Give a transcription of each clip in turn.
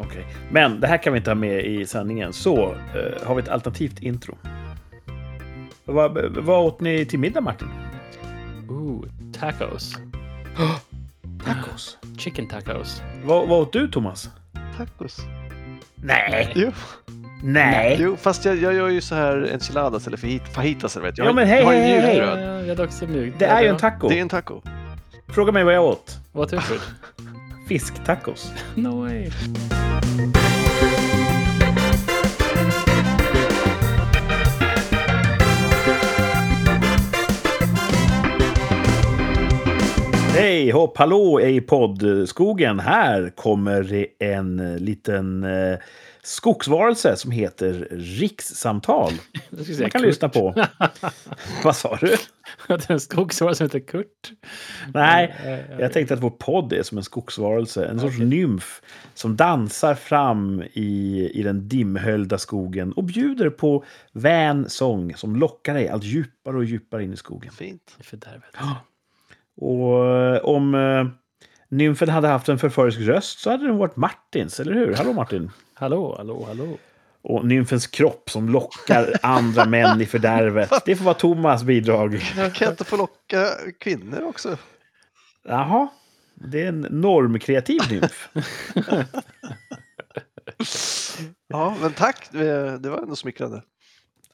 Okej. Men det här kan vi inte ha med i sändningen. Så eh, har vi ett alternativt intro. Vad, vad åt ni till middag, Martin? Ooh, tacos. Tacos. Chicken tacos. Vad, vad åt du, Thomas? Tacos. Nej. Jo, Nej. jo fast jag, jag gör ju så här enchiladas eller fajit- fajitas. eller Vet jag. Ja, men hej, jag har hej, hej. Ja, jag hade också mjukt. Det är ju en taco. Det är en taco. Fråga mig vad jag åt. What is it? Fisktacos. No way. Hej hopp hallå i poddskogen. Här kommer det en eh, liten eh, skogsvarelse som heter rikssamtal. Man kan Kurt. lyssna på. Vad sa du? Att det är en skogsvara som heter Kurt. Nej, Ja, ja, ja. jag tänkte att vår podd är som en skogsvarelse. En sorts Okej. nymf som dansar fram i, i den dimhöljda skogen och bjuder på vän sång som lockar dig allt djupare och djupare in i skogen. Fint. Det är fördärvet. Och eh, om eh, nymfen hade haft en förförisk röst så hade den varit Martins, eller hur? Hallå Martin! Hallå, hallå, hallå. Och nymfens kropp som lockar andra män i fördärvet. Det får vara Thomas bidrag. Jag kan inte få locka kvinnor också. Jaha, det är en normkreativ nymf. Ja, men tack. Det var ändå smickrande.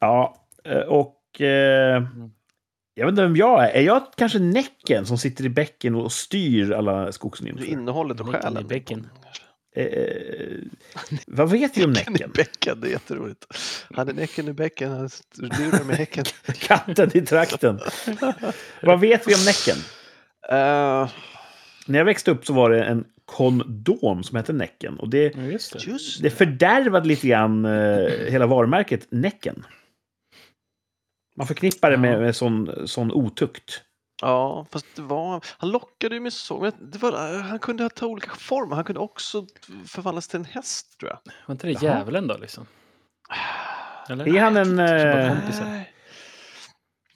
Ja, eh, och eh, jag vet inte vem jag är. Är jag kanske Näcken som sitter i bäcken och styr alla skogsnymfer? innehållet och Näcken i själen. bäcken. Eh, vad vet vi om Näcken i Näcken? bäcken, det är jätteroligt. Han är näcken i bäcken, han lurar med häcken. Katten i trakten. vad vet vi om Näcken? Eh, När jag växte upp så var det en kondom som hette Näcken. Och det, Ja, just det. det fördärvade lite grann eh, hela varumärket Näcken. Man förknippar det med, med sån, sån otukt. Ja, fast det var, han lockade ju med så, det var, han kunde ta olika former. Han kunde också förvandlas till en häst tror jag. Var inte det Jaha. djävulen då liksom? Eller? Är han en... Eh,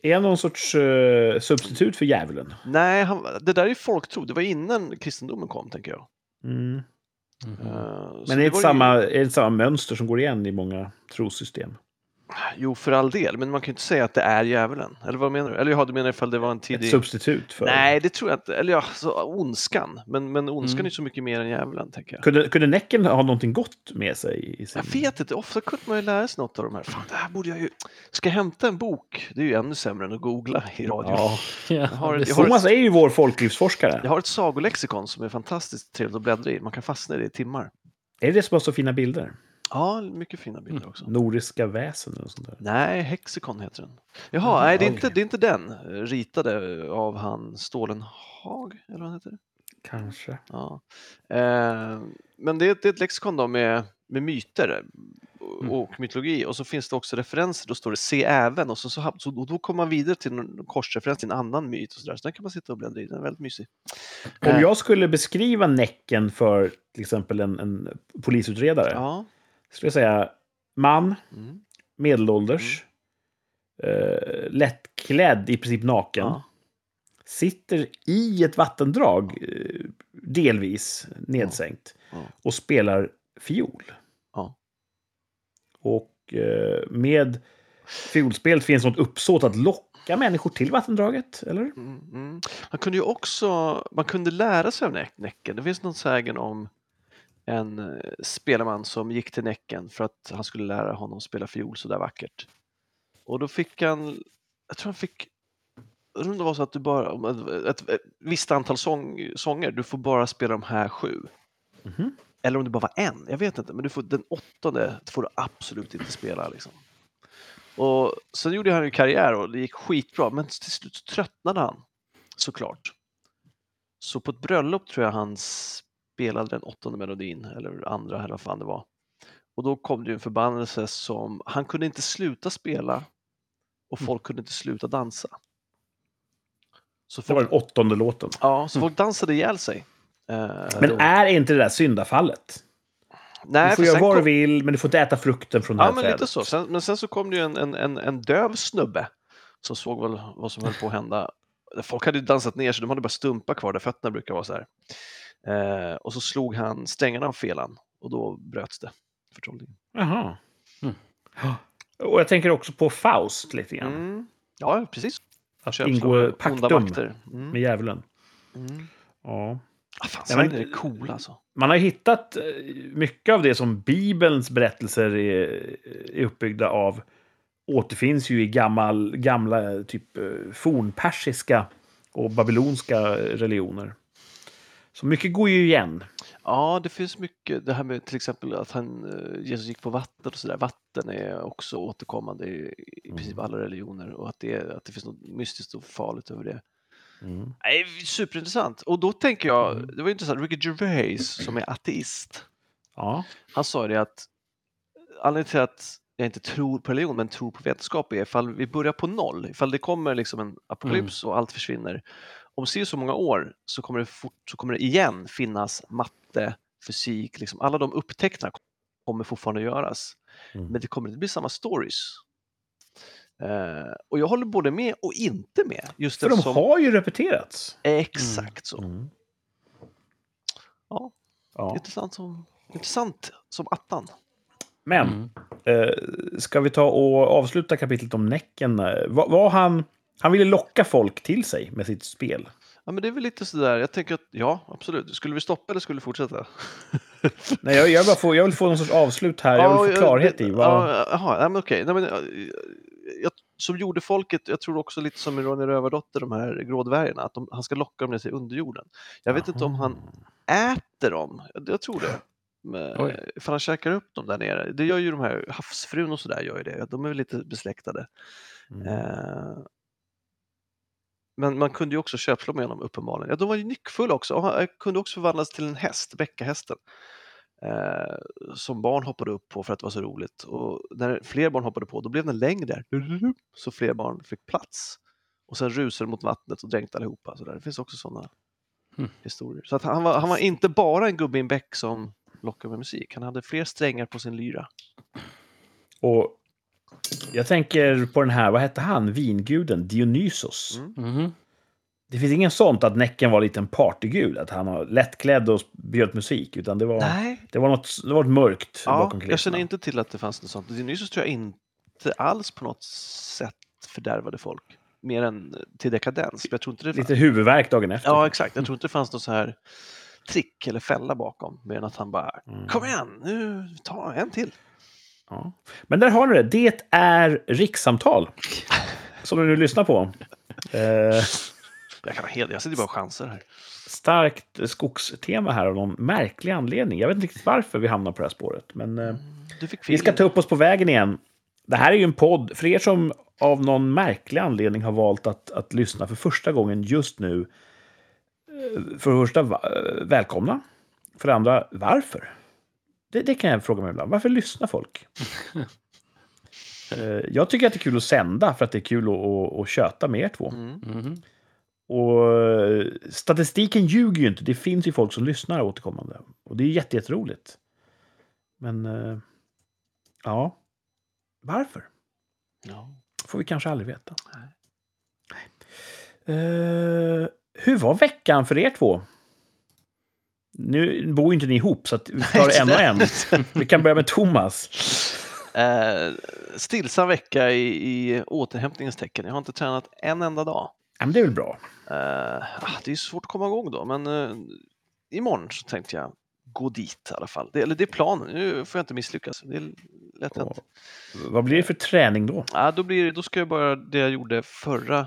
är han någon sorts eh, substitut för djävulen? Nej han, det där är ju folktro. Det var innan kristendomen kom, tänker jag. Mm. Eh, så Men är det, ett var samma, Ju, är det samma mönster som går igen i många trossystem? Jo, för all del, men man kan ju inte säga att det är djävulen. Eller vad menar du? Eller ja, du menar ifall det var en Ett tidig... substitut för... Nej, det tror jag inte. Eller ja, så, ondskan. Men, men ondskan Mm. är ju så mycket mer än djävulen, tänker jag. Kunde, kunde Näcken ha någonting gott med sig? I sin... Jag vet inte, ofta kunde man ju lära sig något av de här. Fan, det här borde jag ju... Ska jag hämta en bok? Det är ju ännu sämre än att googla i radio. Ja. Ja, Jag har- det är jag har- Thomas är ju vår folklivsforskare. Jag har ett sagolexikon som är fantastiskt trevligt att bläddra i. Man kan fastna i det i timmar. Är det det som har så fina bilder? Ja, mycket fina bilder också. Nordiska väsen och sånt där. Nej, Hexikon heter den. Jaha, nej, det är, inte, okej. det är inte den. eh, Ritade av han Stålenhag, eller vad han heter. Kanske. Ja. Eh, men det är, det är ett lexikon då med, med myter och, Mm. och mytologi och så finns det också referenser. Då står det se även och, så, så, så, och då kommer man vidare till någon korsreferens till en annan myt. Och så, där. så den kan man sitta och bläddra i. Den är väldigt mysig. Om Eh, jag skulle beskriva Näcken för till exempel en, en polisutredare Ja. Skulle jag säga man, Mm. medelålders, eh, lättklädd, i princip naken. ja. Sitter i ett vattendrag, eh, delvis nedsänkt, Ja. och spelar fiol. Ja. Och eh, med fiolspelet finns något uppsåt att locka människor till vattendraget, eller? Mm, mm. Han kunde ju också, man kunde lära sig av Nä- Näcken. Det finns någon sägen om en eh, spelman som gick till Näcken för att han skulle lära honom spela fiol så där vackert. Och då fick han, jag tror han fick, jag undrar det var så att du bara, ett, ett, visst antal sång, sånger, du får bara spela de här sju. Mhm. Eller om det bara var en, jag vet inte, men du får, den åttonde får du absolut inte spela. Liksom. Och sen gjorde han ju karriär och det gick skitbra, men till slut tröttnade han såklart. Så på ett bröllop tror jag han spelade den åttonde melodin, eller andra, eller vad fan det var. Och då kom det ju en förbannelse som, han kunde inte sluta spela och Mm. folk kunde inte sluta dansa. Så Det var folk, den åttonde låten. ja, så folk dansade ihjäl sig. Eh, Men är inte det där syndafallet? Nej, du får göra vad du vill, men du får inte äta frukten från det Ja, här men trädet. lite så. Sen, men sen så kom det ju en, en, en, en döv snubbe som såg väl vad som höll på att hända. Folk hade ju dansat ner så de hade bara stumpa kvar där fötterna brukar vara så här. Eh, och så slog han strängarna av felan Och då bröts det förtrollningen. Jaha. Mm. Och jag tänker också på Faust lite grann. Mm. Ja, precis. Att ingå paktum. Mm. med djävulen. Mm. Ja. Ah, fan, Ja, men- är cool alltså. Man har hittat eh, mycket av det som Bibelns berättelser är, är uppbyggda av återfinns ju i gammal, gamla typ eh, fornpersiska och babylonska religioner. Så mycket går ju igen. Ja, det finns mycket. Det här med till exempel att han, eh, Jesus gick på vatten och sådär. Vatten är också återkommande i, i princip alla religioner och att det, att det finns något mystiskt och farligt över det. Mm. Nej, superintressant. Och då tänker jag, Mm. det var intressant, Ricky Gervais som är ateist, Ja. han sa det att anledningen till att jag inte tror på religion men tror på vetenskap är ifall vi börjar på noll, ifall det kommer liksom en apokalyps och allt försvinner. Om så så många år så kommer det, fort, så kommer det igen finnas matte, fysik, liksom alla de upptäckterna kommer fortfarande göras. Mm. Men det kommer inte bli samma stories. Eh, och jag håller både med och inte med. Just För de har ju repeterats. Exakt så. Mm. Ja, Ja. intressant som, intressant som attan. Men Mm. eh, ska vi ta och avsluta kapitlet om Näcken? Eh, Vad var han... Han ville locka folk till sig med sitt spel. Ja, men det är väl lite sådär, jag tänker att ja, absolut. Skulle vi stoppa eller skulle vi fortsätta? Nej, jag, jag, bara får, jag vill få någon sorts avslut här. Jag vill få klarhet i vad... Ja, Jaha, nej, men okej. Nej, men, ja, jag, som gjorde folket, jag tror också lite som i Ronny Rövardotter, de här grådvärgarna, att de, han ska locka dem ner till underjorden. Jag vet inte om han äter dem, jag, jag tror det. Men, Oj. för han käkar upp dem där nere. Det gör ju de här havsfrun och sådär, gör ju det. De är väl lite besläktade. Mm. Eh, Men man kunde ju också köpslå med honom uppenbarligen. Ja, de var ju nyckfulla också. Och han kunde också förvandlas till en häst, bäckahästen. Eh, som barn hoppade upp på för att det var så roligt. Och när fler barn hoppade på, då blev den längre. Så fler barn fick plats. Och sen rusade mot vattnet och dränkte allihopa. Så där. Det finns också sådana Mm. historier. Så att han, var, han var inte bara en gubbe i en bäck som lockade med musik. Han hade fler strängar på sin lyra. Och jag tänker på den här, vad hette han, vinguden Dionysos. Mm. Mhm. Det finns ingen sånt att Näcken var lite en partygud, att han var lättklädd och bjöd musik, utan det var, Nej, det var, något, det var något mörkt Ja, bakom kulisserna. jag känner inte till att det fanns något sånt. Dionysos tror jag inte alls på något sätt fördärvade folk. Mer än till dekadens. Jag tror inte det fanns... Lite huvudvärk dagen efter. Ja, exakt. Jag tror inte det fanns något så här trick eller fälla bakom. Mer än att han bara, Mm. kom igen, nu ta en till. Ja. Men där har ni det. Det är rikssamtal. Som du nu lyssnar på. Eh, Jag kan ha helt, jag sitter bara och chansar här. starkt skogstema här av någon märklig anledning. Jag vet inte riktigt varför vi hamnar på det här spåret. Men eh, fick vi ska ta upp oss på vägen igen. Det här är ju en podd, för er som av någon märklig anledning har valt att, att lyssna för första gången just nu. eh, För det första, eh, välkomna. För det andra, varför? Det, det kan jag fråga mig ibland. Varför lyssnar folk? Eh, jag tycker att det är kul att sända för att det är kul att, att, att köta med er två. Mm. Mhm. Och eh, statistiken ljuger ju inte. Det finns ju folk som lyssnar återkommande. Och det är jätte- jätteroligt. Men eh, ja, varför? Ja. får vi kanske aldrig veta. Nej. Eh, hur var veckan för er två? Nu bor ju inte ni ihop, så vi tar det en och en. Vi kan börja med Thomas. Eh, stillsam vecka i, i återhämtningens tecken. Jag har inte tränat en enda dag. Ja, men det är väl bra. Eh, ah, det är svårt att komma igång då, men uh, imorgon så tänkte jag gå dit i alla fall. Det, eller det är planen, nu får jag inte misslyckas. Det är lätt hänt. Vad blir det för träning då? Ja, då, blir, då ska jag bara det jag gjorde förra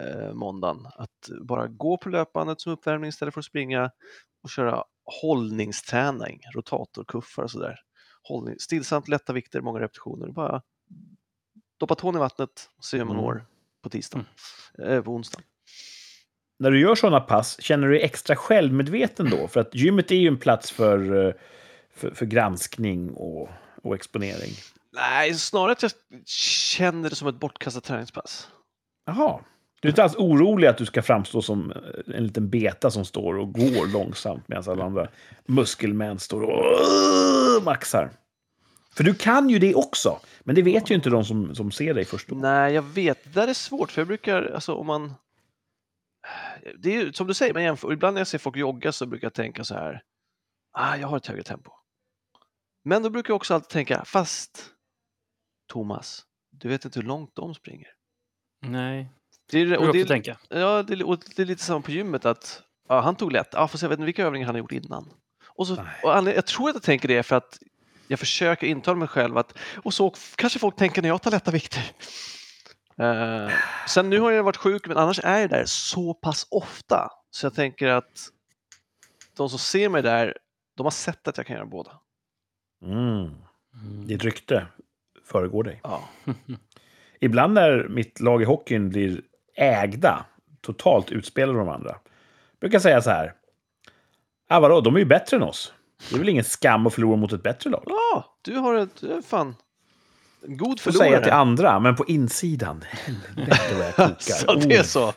eh, måndagen. Att bara gå på löpbandet som uppvärmning istället för att springa och köra hållningsträning, rotatorkuffar och sådär. Hållning, stillsamt, lätta vikter, många repetitioner. Bara doppa tån i vattnet och se hur man Mm. mår på tisdag, eh, på onsdag. När du gör sådana pass, känner du dig extra självmedveten då? För att gymmet är ju en plats för, eh, för, för granskning och, och exponering. Nej, snarare att jag känner det som ett bortkastat träningspass. Jaha. Du är inte alls orolig att du ska framstå som eh, en liten beta som står och går långsamt medan alla andra muskelmän står och maxar. För du kan ju det också, men det vet ju inte de som, som ser dig först då. Nej, jag vet. Det där är svårt, för jag brukar, alltså om man... Det är ju som du säger, man jämför. Ibland när jag ser folk jogga så brukar jag tänka så här, ah, jag har ett högre tempo. Men då brukar jag också alltid tänka, fast Thomas, du vet inte hur långt de springer. Nej, Det är, det och det, tänka. ja, det, är- och det är lite samma på gymmet att ja, han tog lätt, ja, fast jag vet inte vilka övningar han har gjort innan. Och så, och jag tror att jag tänker det för att jag försöker intala mig själv att, och så kanske folk tänker när jag tar lätta vikter. Eh, sen nu har jag varit sjuk, men annars är jag där så pass ofta så jag tänker att de som ser mig där, de har sett att jag kan göra båda. Mm. Mm. Ditt rykte föregår dig. Ja. Ibland när mitt lag i hockeyn blir ägda, totalt utspelade de andra, brukar jag säga så här. Ah, vadå, de är ju bättre än oss. Det är väl ingen skam att förlora mot ett bättre lag. ja, du har ett, fan en god Får säga till förlorare. andra, men på insidan, helvete vad jag kokar. Så det är Oh. så.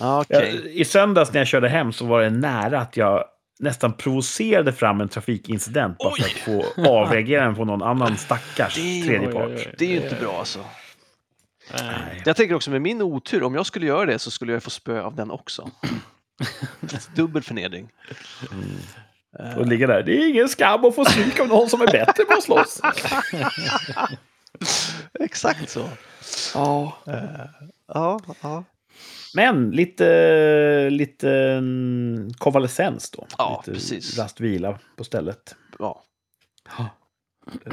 Ja, Okej. Jag, I söndags när jag körde hem så var det nära att jag nästan provocerade fram en trafikincident bara för att få avreagera den på någon annan stackars tredje part. Det är ju inte bra alltså. Nej. Jag tänker också med min otur, om jag skulle göra det så skulle jag få spö av den också. Dubbel förnedring. Och ligga där. Det är ingen skam att få stryk av någon som är bättre på att slåss. Exakt så. Ja. Ja, ja. Men lite, lite mm, konvalescens då. Ja, lite precis. rast vila på stället. ja.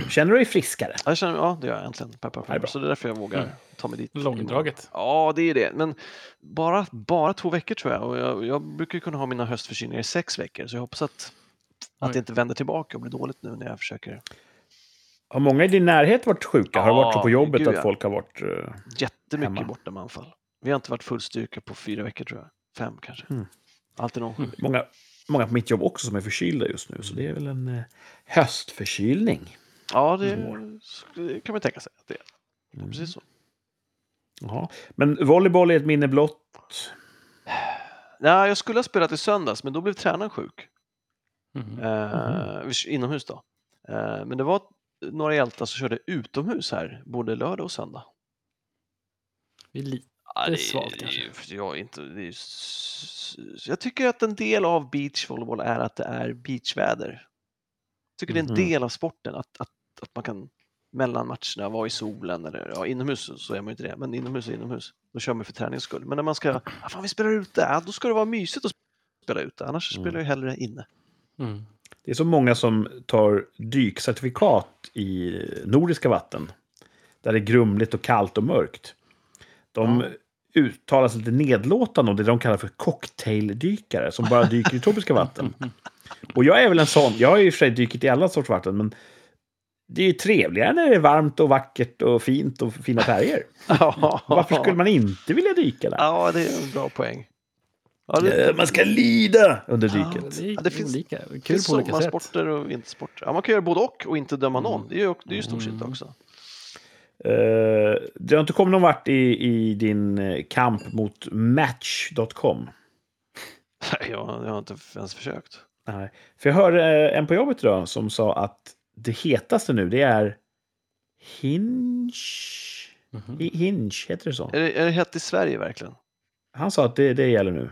Känner du dig friskare? Jag känner, ja, det gör jag äntligen. Peppar, Det peppar. bra. Så det är därför jag vågar Mm. ta mig dit. Långdraget. Ja, det är det. Men bara, bara två veckor tror jag. Och jag, jag brukar kunna ha mina höstförkylningar i sex veckor. Så jag hoppas att, att det inte vänder tillbaka och blir dåligt nu när jag försöker. Har många i din närhet varit sjuka? har det varit så på Ja, jobbet gud, att ja. folk har varit... eh, Jättemycket Hemma. borta med anfall. Vi har inte varit full styrka på fyra veckor tror jag. Fem kanske. Mm. Alltid någon sjuk. många, många på mitt jobb också som är förkylda just nu. Så det är väl en eh, höstförkylning. Ja, det, Mm. det kan man tänka sig. Att det är. Mm. Precis så. Jaha. Men volleyboll är ett minne blott. Nej, jag skulle ha spelat i söndags, men då blev tränaren sjuk. Mhm. Eh, vi- Inomhus då. Eh, men det var några hjältar som körde utomhus här, både lördag och söndag. Vi är li- Ja, Det är det ju- kanske. Jag, inte, det är, jag tycker att en del av beachvolleyboll är att det är beachväder. Jag tycker det är en Mhm. del av sporten att, att, att man kan mellan matcherna vara i solen eller ja, inomhus så är man ju inte det, men inomhus är inomhus. Då kör man för träningens skull. Men när man ska, ah, fan vi spelar ute, ja, då ska det vara mysigt att spela ute, annars Mm. spelar jag hellre inne. Mm. Det är så många som tar dykcertifikat i nordiska vatten. Där det är grumligt och kallt och mörkt. De Ja. uttalar sig lite nedlåtande om det de kallar för cocktaildykare. Som bara dyker i tropiska vatten. Och jag är väl en sån. Jag har ju i och för sig dykit i alla sorts vatten. Men det är ju trevligare när det är varmt och vackert och fint och fina färger. Varför skulle man inte vilja dyka där? Ja, det är en bra poäng. Ja, det, Man ska lida under Ja, dyket. Det Ja, det finns- olika. det Kul finns på olika sätt. sommarsporter och vintersporter. Ja, man kan göra både och och inte döma någon. Det är ju, det är ju stort sett Mm. också. Eh, du har inte kommit någon vart i, i din eh, kamp mot Match.com? Nej, jag, jag har inte ens försökt. Nej. För jag hörde eh, en på jobbet idag som sa att det hetaste nu det är Hinge. Mhm. I- Hinge, heter det så? Är det, är det hett i Sverige verkligen? Han sa att det, det gäller nu.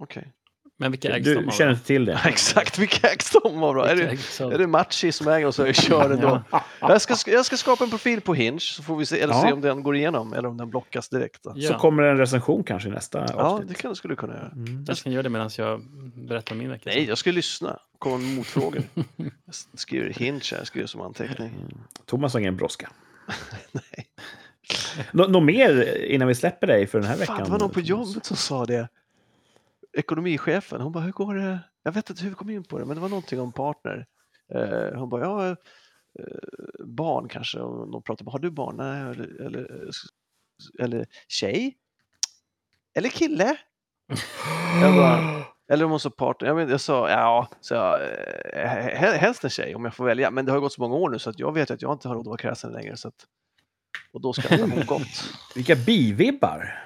Okej. Men vilka ägs Du känner inte till det? Exakt, vilka ägs de av då? Är det, är det Matchi som äger och så kör den då? Jag ska, jag ska skapa en profil på Hinge så får vi se, eller Ja. se om den går igenom eller om den blockas direkt. Ja. Så kommer det en recension kanske nästa Ja, avsnitt. det kan, skulle du kunna göra. Mm. Jag kan göra det medan jag berättar min vecka. Nej, jag ska lyssna. Komma med motfrågor. Jag skriver Hinge här, jag skriver som anteckning. Thomas har ingen brådska. Nej. Nå- Något mer innan vi släpper dig för den här veckan? Fan, det var någon på jobbet som sa det. Ekonomichefen, hon bara, hur går det? Jag vet inte hur vi kom in på det, men det var någonting om partner. Eh, hon bara, ja, eh, barn kanske. Och de pratade har du barn? Nej, eller, eller, eller tjej? Eller kille? Jag bara, eller om hon sa partner. Jag, vet, jag sa, ja, så jag, eh, he- helst en tjej om jag får välja. Men det har gått så många år nu så att jag vet att jag inte har råd att vara kräsen längre. Så att, och då ska det nog gott. Vilka bivibbar!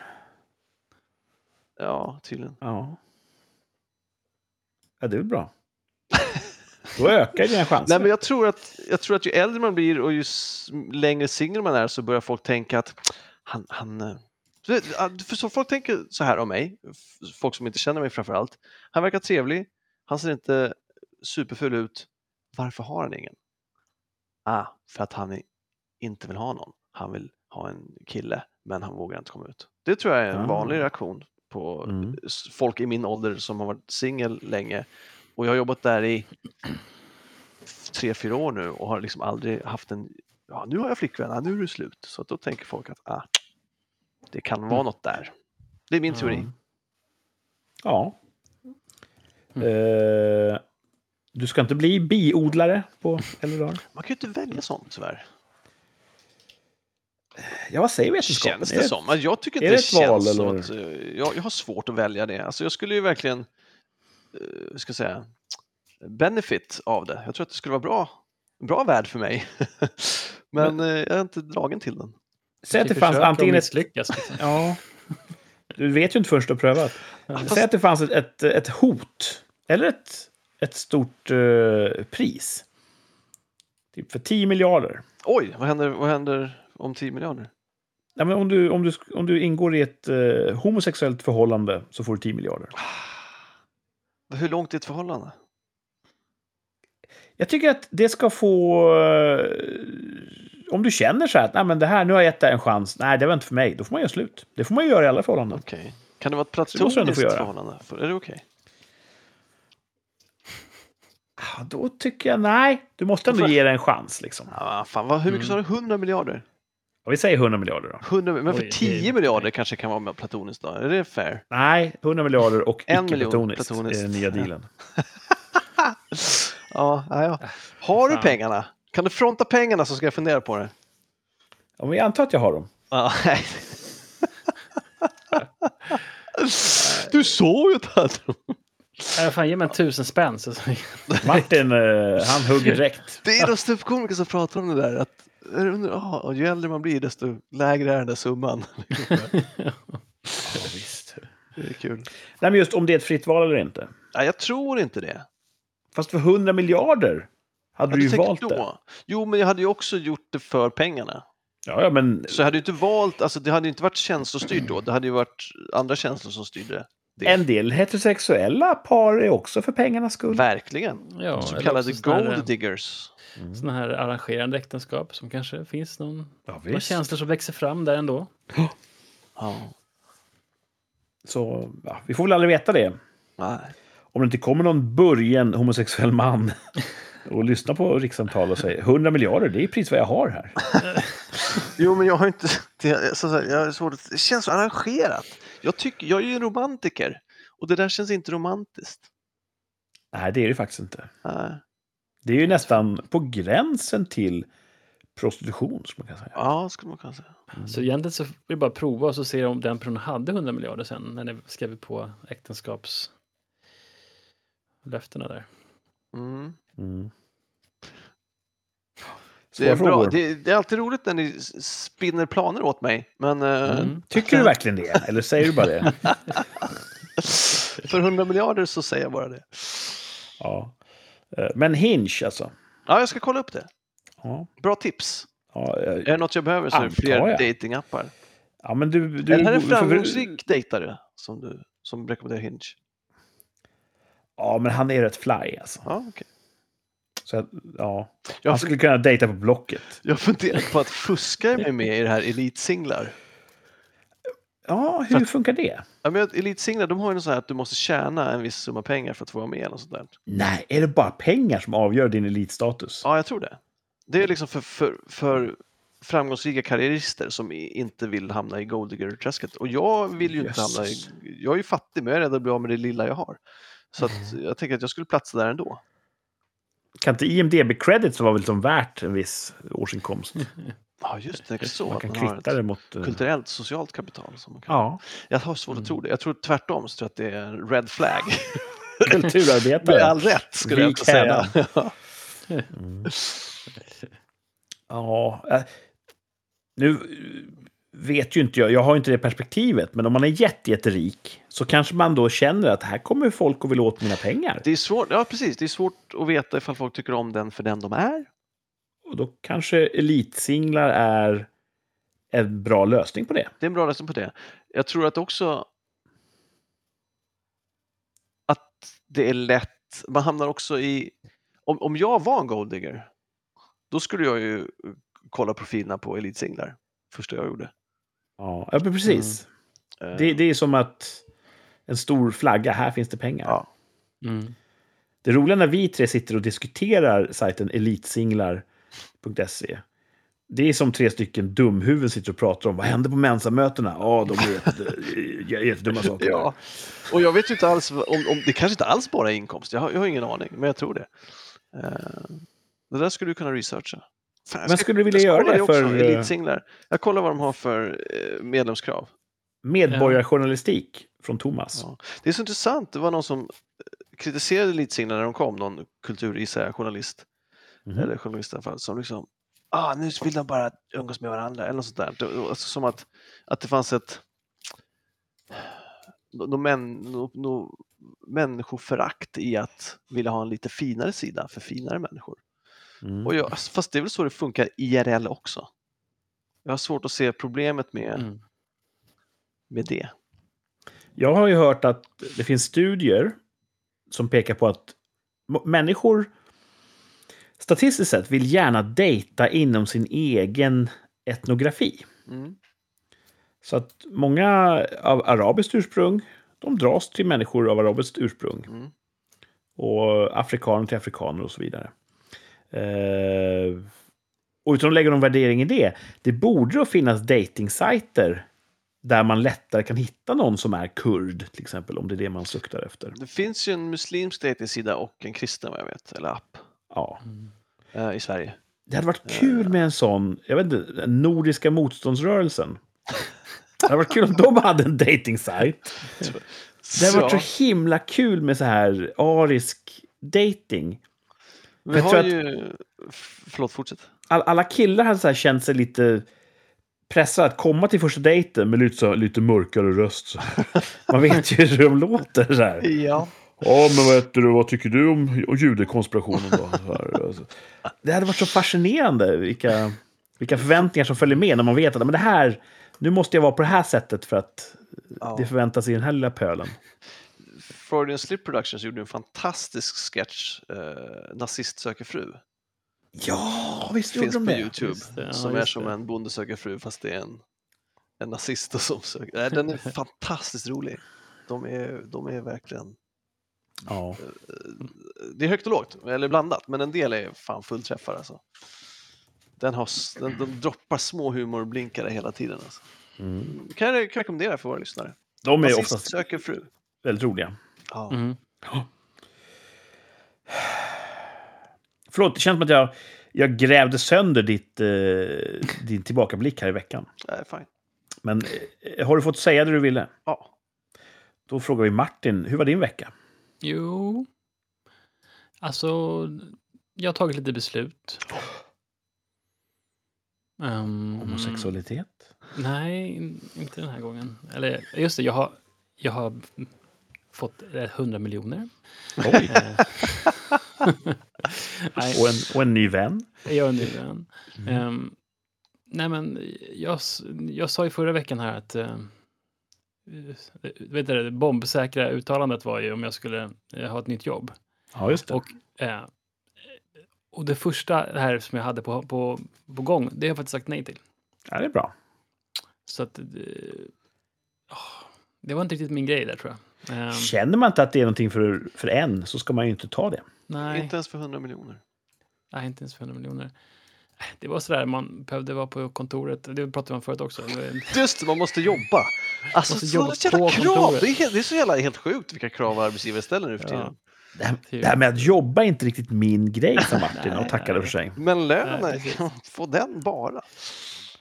Ja, tydligen. Ja. Ja, det är väl bra. Då ökar dina chanser. Nej, men jag tror, att, jag tror att ju äldre man blir och ju längre singel man är så börjar folk tänka att han... han eh, för så folk tänker så här om mig, folk som inte känner mig framför allt. Han verkar trevlig, han ser inte superfull ut. Varför har han ingen? Ah, för att han inte vill ha någon. Han vill ha en kille, men han vågar inte komma ut. Det tror jag är en Ah. vanlig reaktion på Mm. folk i min ålder som har varit singel länge. Och jag har jobbat där i tre, fyra år nu och har liksom aldrig haft en, ja nu har jag flickvän, ja, nu är det slut. Så då tänker folk att ah, det kan vara Mm. något där. Det är min teori. Ja. Mm. Eh, du ska inte bli biodlare på äldre dagar? Man kan ju inte välja sånt tyvärr. Ja, vad säger vetenskapen? Känns Är det som? Alltså, jag tycker inte det det, känns som eller? att, eh, jag, jag har svårt att välja det. Alltså jag skulle ju verkligen, uh, ska säga, benefit av det. Jag tror att det skulle vara bra, en bra värld för mig. Men eh, jag är inte dragen till den. Säg att det fanns antingen ett... misslyckas. liksom. Ja. Du vet ju inte först du har prövat. Säg att det fanns ett, ett, ett hot. Eller ett, ett stort eh, pris. Typ för 10 miljarder. Oj, vad händer, vad händer om 10 miljarder? Ja, men om, du, om, du, om du ingår i ett eh, homosexuellt förhållande så får du 10 miljarder. Hur långt är ett förhållande? Jag tycker att det ska få... eh, om du känner så här att Nej, men det här, nu har jag gett det en chans. Nej, det var inte för mig. Då får man göra slut. Det får man göra i alla förhållanden. Okej. Kan det vara ett platoniskt göra. förhållande? För- Är det okej? Ah, Då tycker jag nej. Du måste ändå ge det en chans. Liksom. Ja, fan, vad, hur mycket Mm. sa du? 100 miljarder? Ja, vi säger 100 miljarder då. 100, men för Oj, det är- 10 miljarder kanske kan vara med platoniskt då? Är det fair? Nej, 100 miljarder och icke-platoniskt är den nya Ja. dealen. Ja, ja, ja. Har du pengarna? Kan du fronta pengarna så ska jag fundera på det? Om jag antar att jag har dem. Ja, nej. Du såg ju att han Äh, fan, ge mig en tusen spänn. Så... Martin, eh, han hugger direkt. Det är de ståuppkomiker som pratar om det där. Att, ja, och ju äldre man blir desto lägre är den där summan. Ja, visst. Det är kul. Nej, men just om det är ett fritt val eller inte. Nej, jag tror inte det. Fast för 100 miljarder hade Ja, du ju valt då. det. Jo, men jag hade ju också gjort det för pengarna. Ja, ja, men Så jag hade ju inte valt, alltså det hade ju inte varit känslostyrt då. Det hade ju varit andra känslor som styrde det. en del heterosexuella par är också för pengarnas skull. Verkligen. Ja, Så kallade gold diggers. Såna här arrangerande äktenskap som kanske finns någon, Ja, några känslor som växer fram där ändå. Ja. Så ja, vi får väl aldrig veta det. Nej. Om det inte kommer någon burgen homosexuell man och lyssnar på rikssamtal och säger 100 miljarder, det är precis vad jag har här. Jo, men jag har inte... Det, så, så, jag har svårt det känns så arrangerat. Jag, tycker, jag är ju en romantiker och det där känns inte romantiskt. Nej, det är det faktiskt inte. Nej. Det är ju nästan på gränsen till prostitution, som man kan säga. Ja, skulle man kunna säga. Så egentligen så vill jag bara prova och så se om den personen hade 100 miljarder sen när ni skrev på äktenskapslöftena där. Mm. Mm. Det, är bra. Det, det är alltid roligt när ni spinner planer åt mig, men eh, Mm. Tycker du verkligen det? Eller säger du bara det? för 100 miljarder så säger jag bara det. Ja. Eh, Men Hinge, alltså. Ja, jag ska kolla upp det. Ja, Bra tips. ja, eh, Är det något jag behöver så är det fler jag. datingappar. ja men du... du är det här en framgångsrik dejtare som du som rekommenderar Hinge? Ja, men han är rätt fly, alltså. Ja, okej. Så, att, ja. Jag, Han skulle kunna dejta på Blocket. jag funderar på att fuska mig med i det här elitsinglar. Ja, hur funkar det? Ja, men elitsinglar, de har ju något så här att du måste tjäna en viss summa pengar för att få vara med. Och sånt där. Nej, är det bara pengar som avgör din elitstatus? Ja, jag tror det. Det är liksom för, för, för framgångsrika karriärister som inte vill hamna i golddigger-träsket. Och jag vill ju inte hamna i... Jag är ju fattig, men jag är rädd att bli av med det lilla jag har. Så att jag tänker att jag skulle platsa där ändå. Kan inte IMDB-credits vara väl som värt en viss årsinkomst? Ja, just det. Så Man kan man kvitta ett det mot... eh, kulturellt, socialt kapital. Som man kan. Ja, Jag har svårt att tro det. Jag tror tvärtom, så tror jag att det är red flag. Med kulturarbetare. all rätt, skulle jag Vik inte säga. Mm. Ja, eh, nu vet ju inte jag, jag har inte det perspektivet, men om man är jätte, jätterik så kanske man då känner att här kommer folk och vill åt mina pengar. Det är svårt, ja precis, det är svårt att veta ifall folk tycker om den för den de är. Och då kanske elitsinglar är en bra lösning på det. Det är en bra lösning på det. Jag tror att också att det är lätt, man hamnar också i, om, om jag var en golddigger, då skulle jag ju kolla profilerna på elitsinglar. Första jag gjorde. Ja, ja men precis. Eh, Det, det är som att en stor flagga, här finns det pengar. Ja. Mm. Det roliga när vi tre sitter och diskuterar sajten elitsinglar.se. Det är som tre stycken dumhuvuden sitter och pratar om vad händer på mensamötena. Ja, de är jätte- jättedumma saker. Ja, och jag vet ju inte alls om, om det kanske inte alls bara är inkomst. Jag har, jag har ingen aning, men jag tror det. Eh, det där skulle du kunna researcha. Fan, Men skulle du vilja göra det också, för, elitsinglar? Jag kollar vad de har för eh, medlemskrav. Medborgarjournalistik från Thomas. Ja. Det är så intressant. Det var någon som eh, kritiserade elitsinglar när de kom, någon kulturjournalist, Mhm. eller journalist i alla fall, som liksom ah, nu vill de bara umgås med varandra eller något sånt där. Alltså, som att, att det fanns ett nå- nå män, nå, nå, människoförakt i att vilja ha en lite finare sida för finare människor. Mm. Och jag, fast det är väl så det funkar IRL också. Jag har svårt att se problemet med, Mm. med det. Jag har ju hört att det finns studier som pekar på att människor statistiskt sett vill gärna dejta inom sin egen etnografi. Mm. Så att många av arabiskt ursprung, de dras till människor av arabiskt ursprung. Mm. Och afrikaner till afrikaner och så vidare. Eh, och utan att lägga någon värdering i det, det borde då finnas datingsajter där man lättare kan hitta någon som är kurd, till exempel, om det är det man suktar efter. Det finns ju en muslimsk datingsida och en kristen vad jag vet, eller app, Ja. eh, i Sverige. Det hade varit kul med en sån, jag vet inte, nordiska motståndsrörelsen. Det hade varit kul om de hade en datingsajt. Det hade varit så himla kul med så här arisk dating. Vi har att- ju... Förlåt, fortsätt. All, alla killar hade så här känt sig lite pressade att komma till första dejten med lite, så, lite mörkare röst. Så. Man vet ju hur de låter. Så här. Ja. Ja, men heter du, vad tycker du om, judekonspirationen då? Alltså. Det hade varit så fascinerande vilka, vilka förväntningar som följer med när man vet att men det här, nu måste jag vara på det här sättet för att Ja. det förväntas i den här lilla pölen. Freudian Slip Productions gjorde en fantastisk sketch, eh, Nazist söker fru. Ja, visst gjorde Finns de på det. Youtube. Just det, ja, som är som det. en bonde söker fru fast det är en, en nazist som söker. Nej, den är fantastiskt rolig. De är, de är verkligen... Ja. Det är högt och lågt, eller blandat, men en del är fan fullträffar alltså. Den, har, den, de droppar små humorblinkare hela tiden. Alltså. Mm. Kan jag kan jag rekommendera för våra lyssnare. De är Nazist oftast söker fru. väldigt roliga. Ja. Mm. Förlåt, det känns som att jag, jag grävde sönder ditt, eh, din tillbakablick här i veckan. Nej, fine. Men eh, har du fått säga det du ville? Ja. Då frågar vi Martin, hur var din vecka? Jo, alltså, jag har tagit lite beslut. Um, Homosexualitet? Nej, in- inte den här gången. Eller just det, jag har, jag har fått eh, 100 miljoner. Oj. Eh, och, en, och en ny vän? jag är ny vän. Mm. Ehm, nej, men jag, jag sa i förra veckan här att uh, vet du, det bombsäkra uttalandet var ju om jag skulle eh, ha ett nytt jobb. Ja, just det. Och, eh, och det första här som jag hade på, på, på gång, det har jag faktiskt sagt nej till. Ja, det är bra. Så att, eh, åh, det var inte riktigt min grej där tror jag. Ehm, Känner man inte att det är någonting för, för en så ska man ju inte ta det. nej, Inte ens för 100 miljoner. nej, inte ens för 100 miljoner. Det var sådär, man behövde vara på kontoret. Det pratade man förut också. Just det, man måste jobba. Alltså, Måste så jobba jävla på krav. kontoret. Det är, helt, det är så jävla helt sjukt vilka krav arbetsgivare ställer nu för Ja. tiden. Det här, Typ. det här med att jobba är inte riktigt min grej, sa Martin Nej, och tackade nej. för sig. Men lönen, få den bara.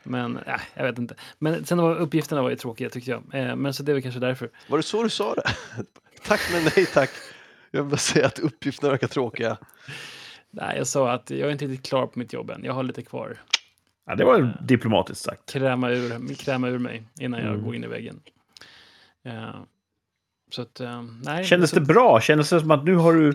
Men äh, jag vet inte. Men sen var uppgifterna var ju tråkiga tyckte jag. Eh, men så det är väl kanske därför. Var det så du sa det? tack men nej tack. Jag vill bara säga att uppgifterna verkar tråkiga. Nej, jag sa att jag är inte riktigt klar på mitt jobb än. Jag har lite kvar. Ja, det var diplomatiskt sagt. Kräma ur, kräma ur mig innan jag Mm. går in i väggen. Eh, så att, eh, nej. Kändes så, det bra? Kändes det som att nu har du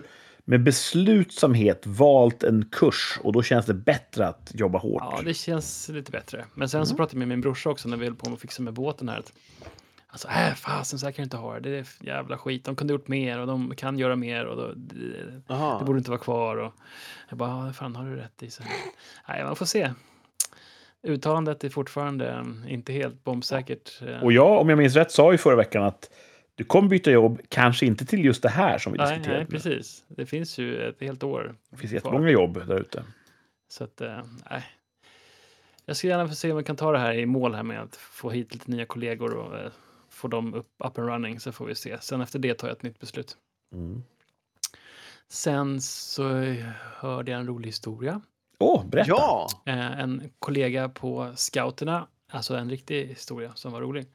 med beslutsamhet valt en kurs och då känns det bättre att jobba hårt? Ja, det känns lite bättre. Men sen så Mm. pratade jag med min brorsa också när vi höll på att fixa med båten här. Att Alltså, äh, fasen så här kan jag inte ha det. Det är jävla skit. De kunde gjort mer och de kan göra mer och då, det, det borde inte vara kvar. Och jag bara, fan har du rätt i. Så, nej, man får se. Uttalandet är fortfarande eh, inte helt bombsäkert. eh. Och jag, om jag minns rätt, sa ju förra veckan att du kommer byta jobb, kanske inte till just det här som vi nej, diskuterade. nej, precis. Det finns ju ett helt år. Det finns kvar. jättemånga jobb där ute. Så att, eh, nej. Jag ska gärna få se om vi kan ta det här i mål här med att få hit lite nya kollegor och eh, få dem upp, up and running så får vi se. Sen efter det tar jag ett nytt beslut. Mm. Sen så hörde jag en rolig historia. Åh, berätta! Ja! Eh, en kollega på scouterna, alltså en riktig historia som var rolig.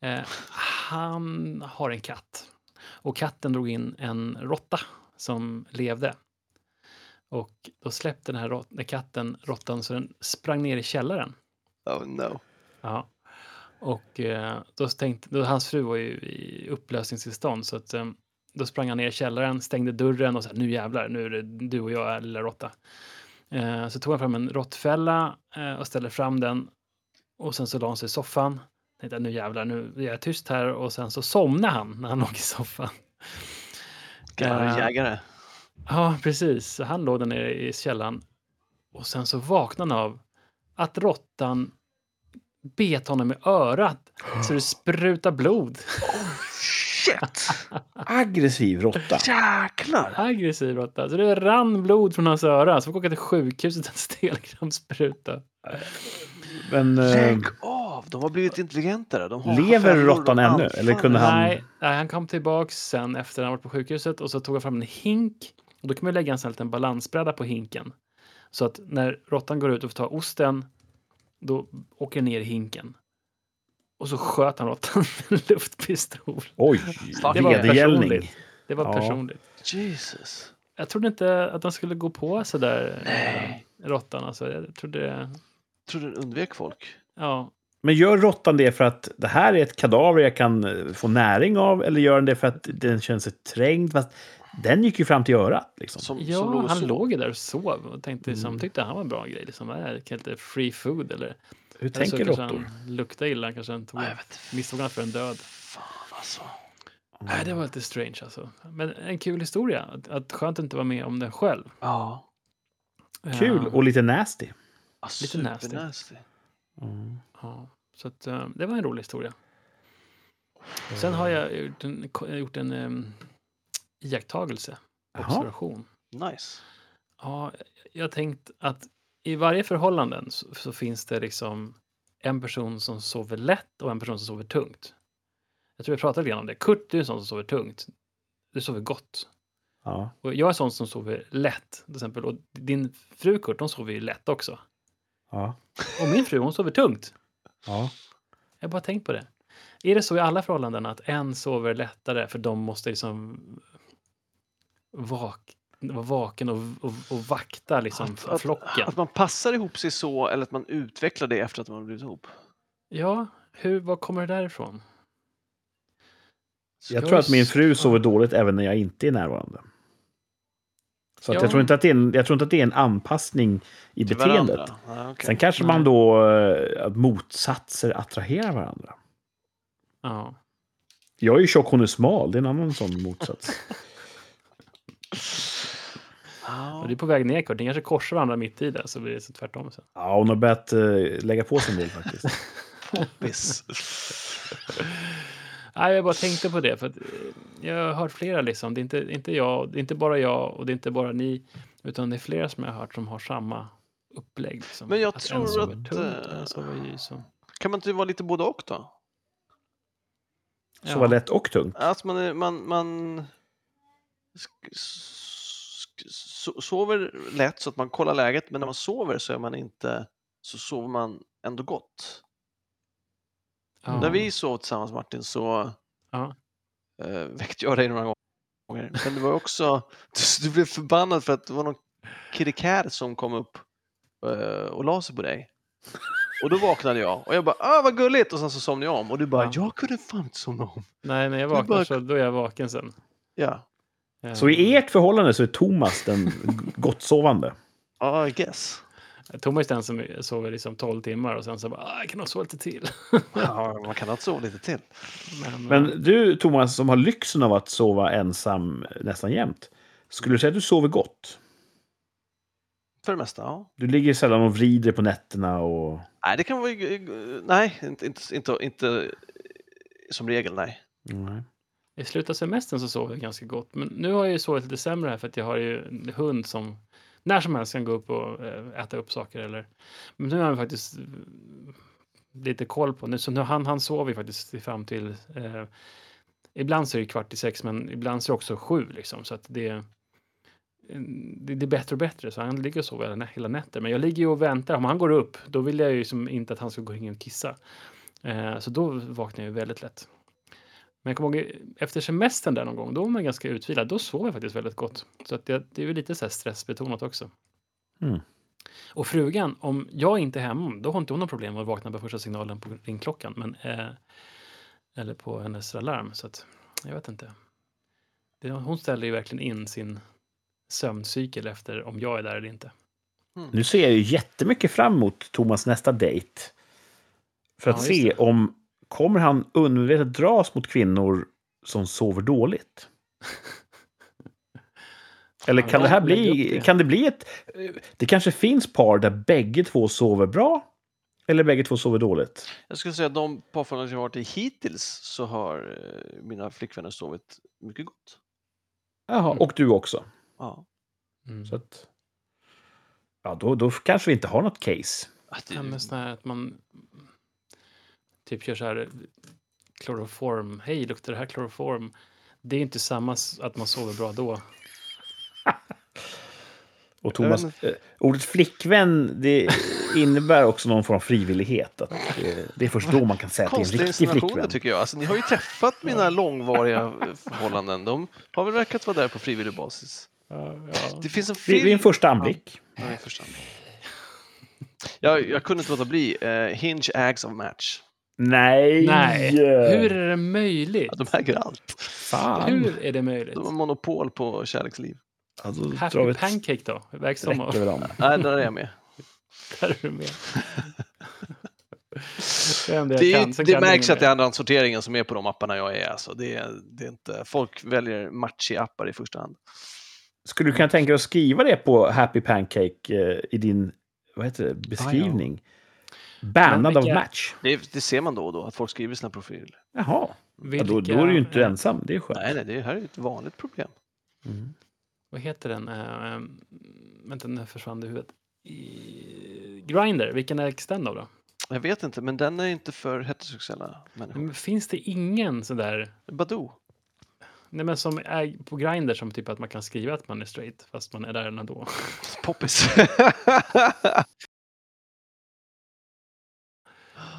Eh, han har en katt och katten drog in en råtta som levde. Och då släppte den här den katten råttan så den sprang ner i källaren. Oh no. Ja. Och eh, då tänkte, då, hans fru var ju i upplösningstillstånd så att eh, då sprang han ner i källaren, stängde dörren och sa nu jävlar, nu är det du och jag, lilla råtta. Eh, så tog han fram en råttfälla eh, och ställde fram den och sen så la han sig i soffan. Tänkte nu jävlar, nu är jag tyst här och sen så somnade han när han låg i soffan. Gammal Eh, jägare. Ja, precis. Han låg där nere i källaren och sen så vaknade han av att råttan bet honom i örat så det sprutar blod. Shit! Aggressiv råtta. Jäklar! Aggressiv råtta. Så det rann blod från hans öra. Så fick åka till sjukhuset en stelkrampsspruta. Men eh, Lägg av! De har blivit intelligentare. De har lever råttan ännu? Eller kunde han... Nej, nej, han kom tillbaks sen efter han varit på sjukhuset och så tog han fram en hink. Och då kan man lägga en sån här liten balansbräda på hinken. Så att när råttan går ut och får ta osten, då åker ner i hinken. Och så sköt han råttan med en luftpistol. Oj, Det var vedergällning. personligt. Det var Ja. personligt. Jesus. Jag trodde inte att de skulle gå på sådär, Nej. råttan. Alltså. Jag trodde, Tror du den undvek folk? ja. Men gör råttan det för att det här är ett kadaver jag kan eh, få näring av? Eller gör den det för att den känner sig trängd? Fast den gick ju fram till örat. Liksom. Som, Ja, som han sov. låg ju där och sov och tänkte, Mm. tyckte han var en bra grej. Liksom, vad är det? Kan lite free food eller? Hur eller tänker råttor? luktade illa, kanske han tog, Ja, misstog han för en död. Fan alltså. Nej, det var lite strange alltså. Men en kul historia. Att, att skönt att inte vara med om den själv. Ja. Kul Eh, och lite nasty. Ah, Lite nasty. supernasty. Mm. Ja, så att, eh, det var en rolig historia. Sen har jag gjort en, gjort en um, iakttagelse, observation. Nice. Ja, jag tänkt att i varje förhållanden så, så finns det liksom en person som sover lätt och en person som sover tungt. Jag tror vi pratade lite om det. Kurt, du är en sån som sover tungt. Du sover gott. Ja. Och jag är sån som sover lätt, till exempel. Och din fru Kurt, hon sover ju lätt också. Ja. Och min fru, hon sover tungt. Ja. Jag har bara tänkt på det. Är det så i alla förhållanden att en sover lättare för de måste liksom vak vara vaken och, och, och vakta liksom Att, att, flocken? att man passar ihop sig så eller att man utvecklar det efter att man har blivit ihop. Ja, hur, var kommer det därifrån? Jag Ska tror vi att min fru sover dåligt även när jag inte är närvarande. Så att Ja. jag, tror inte att det är en, jag tror inte att det är en anpassning i Till beteendet. Ja, okej. Sen kanske Nej. man då, eh, att motsatser attraherar varandra. Ja. Jag är ju tjock, hon är smal. Det är en annan sån motsats. Ja. Det är på väg ner Kurt. Ni kanske korsar varandra mitt i det så blir det så tvärtom sen. Ja, hon har börjat eh, lägga på sig en del faktiskt. Poppis. Nej, jag bara tänkte på det för att eh, jag har hört flera liksom. Det är inte, inte jag, det är inte bara jag och det är inte bara ni, utan det är flera som jag har hört som har samma upplägg. Liksom. Men jag att tror en sover att, tungt eh, en sover ljus. Och... Kan man inte vara lite både och då? Sova lätt och tungt. Att man, man, man sover lätt så att man kollar läget, men när man sover så är man inte så sover man ändå gott. Ja. När vi sov tillsammans Martin så Ja. Eh, väckte jag dig några gånger. Men det var också, du, du blev förbannad för att det var någon cat som kom upp eh, och la sig på dig. Och då vaknade jag och jag bara ah vad gulligt och sen så somnade jag om och du bara Ja. jag kunde fan inte somna om. Nej, när jag vaknar bara- så då är jag vaken sen. Ja, Så i ert förhållande så är Thomas den gottsovande. ja I guess. Thomas den som sover liksom 12 timmar och sen så bara, "Ah, jag kan nog sova lite till. Ja, man kan ha sova lite till. Men, Men du, Thomas, som har lyxen av att sova ensam nästan jämt. Skulle du säga att du sover gott? För det mesta, ja. Du ligger sällan och vrider på nätterna och... Nej, det kan vara... Nej, inte, inte, inte, inte som regel, nej. Nej. I slutet av semestern så sover jag ganska gott. Men nu har jag ju sovit lite sämre här för att jag har ju en hund som när som helst kan gå upp och eh, äta upp saker. Eller... Men nu har vi faktiskt eh, lite koll på. Nu, så nu, han, han sover ju faktiskt fram till... Eh, ibland så är det kvart i sex, men ibland så är det också sju. Liksom, så att det, eh, det, det är bättre och bättre. Så han ligger och sover hela, hela nätter. Men jag ligger ju och väntar. Om han går upp, då vill jag ju liksom inte att han ska gå in och kissa. Eh, så då vaknar jag väldigt lätt. Men jag kommer ihåg efter semestern där någon gång, då var man ganska utvilad. Då sov jag faktiskt väldigt gott. Så att det, det är ju lite så här stressbetonat också. Mm. Och frugan, om jag inte är hemma, då har inte hon något problem med att vakna på första signalen på ringklockan. Men, eh, eller på hennes alarm. Så att, jag vet inte. Det, hon ställer ju verkligen in sin sömncykel efter om jag är där eller inte. Nu ser jag ju jättemycket fram emot Thomas nästa dejt. För att Ja, se om kommer han undermedvetet dras mot kvinnor som sover dåligt. Eller kan det här bli, det. kan det bli ett... Det kanske finns par där bägge två sover bra. Eller bägge två sover dåligt. Jag skulle säga att de parförhållanden jag har varit i hittills så har eh, mina flickvänner sovit mycket gott. Jaha, och du också. Ja. Mm. Så att, ja, då, då kanske vi inte har något case. Att det, Ja, men här att man typ kör så här eh, kloroform. Hej, luktar det här kloroform? Det är inte samma att man sover bra då. Och Thomas, eh, ordet flickvän, det innebär också någon form av frivillighet. Att, eh, det är först då man kan säga att det är en riktig flickvän. tycker jag. Alltså, ni har ju träffat mina långvariga förhållanden. De har väl verkat vara där på frivillig basis. Det finns en film... vid en första anblick. Ja. Jag, jag kunde inte låta bli. Uh, Hinge Ags of Match. Nej! Nej, hur är det möjligt? Ja, de äger allt. Fan! Hur är det möjligt? De har monopol på kärleksliv. Vi Happy ett Pancake då? Vägs de av? Nej, där är jag med. Där är du med. Det är det Det, det märks att det är andrahandssorteringen som är på de apparna jag är. Alltså, det, är, det är inte, folk väljer matchy-appar i första hand. Skulle du kunna tänka dig att skriva det på Happy Pancake eh, i din vad heter det, beskrivning? Bannad av vilka- match. Det, det ser man då och då, att folk skriver sina profiler. Jaha. Ja, då, Vilka- då är du ju inte ensam. Det är skönt. Nej, nej, det här är ett vanligt problem. Mm. Vad heter den? Uh, vänta, nu försvann det i huvudet. I... Grindr, vilken ägs den av då? Jag vet inte, men den är inte för heterosexuella människor. Men finns det ingen sådär, Badoo. nej men som är på Grindr som typ att man kan skriva att man är straight fast man är där ändå? Poppis.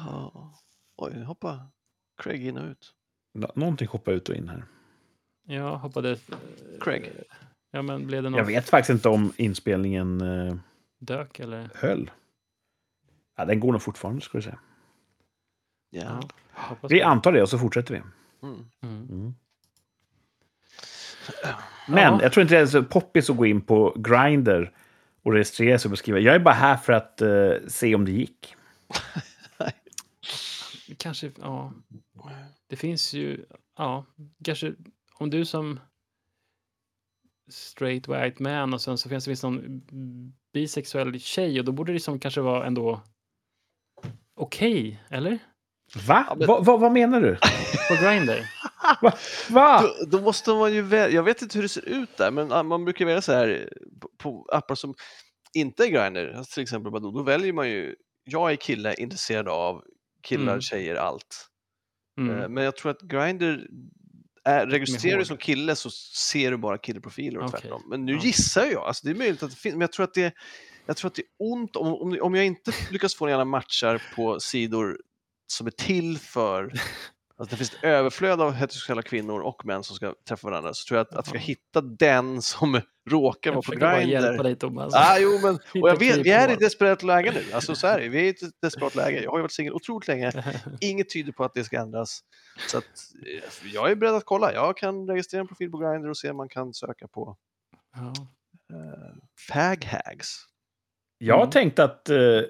Ja. Oj, nu hoppar Craig in och ut. Nå- Någonting hoppar ut och in här. Jag hoppade... eh, Craig. Ja, men blev det någon Jag vet faktiskt inte om inspelningen eh, dök eller? höll. Ja, den går nog fortfarande, skulle jag säga. Ja. Ja, hoppas Vi det. antar det och så fortsätter vi. Mm. Mm. Men Ja. jag tror inte det är så poppis att gå in på Grindr och registrera sig och skriva. Jag är bara här för att eh, se om det gick. Kanske, ja. Det finns ju, ja, kanske om du som straight white man och sen så finns det någon bisexuell tjej och då borde det liksom kanske vara ändå okej, eller? Va? Ja, men- Va, va? Vad menar du? På Grindr. Va? Va? Då, då måste man ju välja, jag vet inte hur det ser ut där, men ah, man brukar välja så här på, på appar som inte är Grindr, alltså till exempel Badoo, då väljer man ju, jag är kille, intresserad av killar, Mm. tjejer, allt. Eh, Mm. Men jag tror att Grindr är, registrerar du som kille så ser du bara killeprofiler och Okej. tvärtom. Men nu Ja. gissar jag, alltså det är möjligt att det finns, men jag tror att det, jag tror att det är ont om, om, om jag inte lyckas få några matchar på sidor som är till för Alltså det finns ett överflöd av heterosexuella kvinnor och män som ska träffa varandra, så tror jag att, att jag ska hitta den som råkar vara Jag på försöker bara hjälpa Grindr. dig Thomas. Ah, jo, men, och jag vet, vi är i ett desperat läge nu. Alltså så är det, vi är i ett desperat läge. Jag har ju varit singel otroligt länge. Inget tyder på att det ska ändras. Så att, eh, jag är beredd att kolla. Jag kan registrera en profil på Grindr och se om man kan söka på ja. uh, faghags. Jag Mm. tänkte att uh,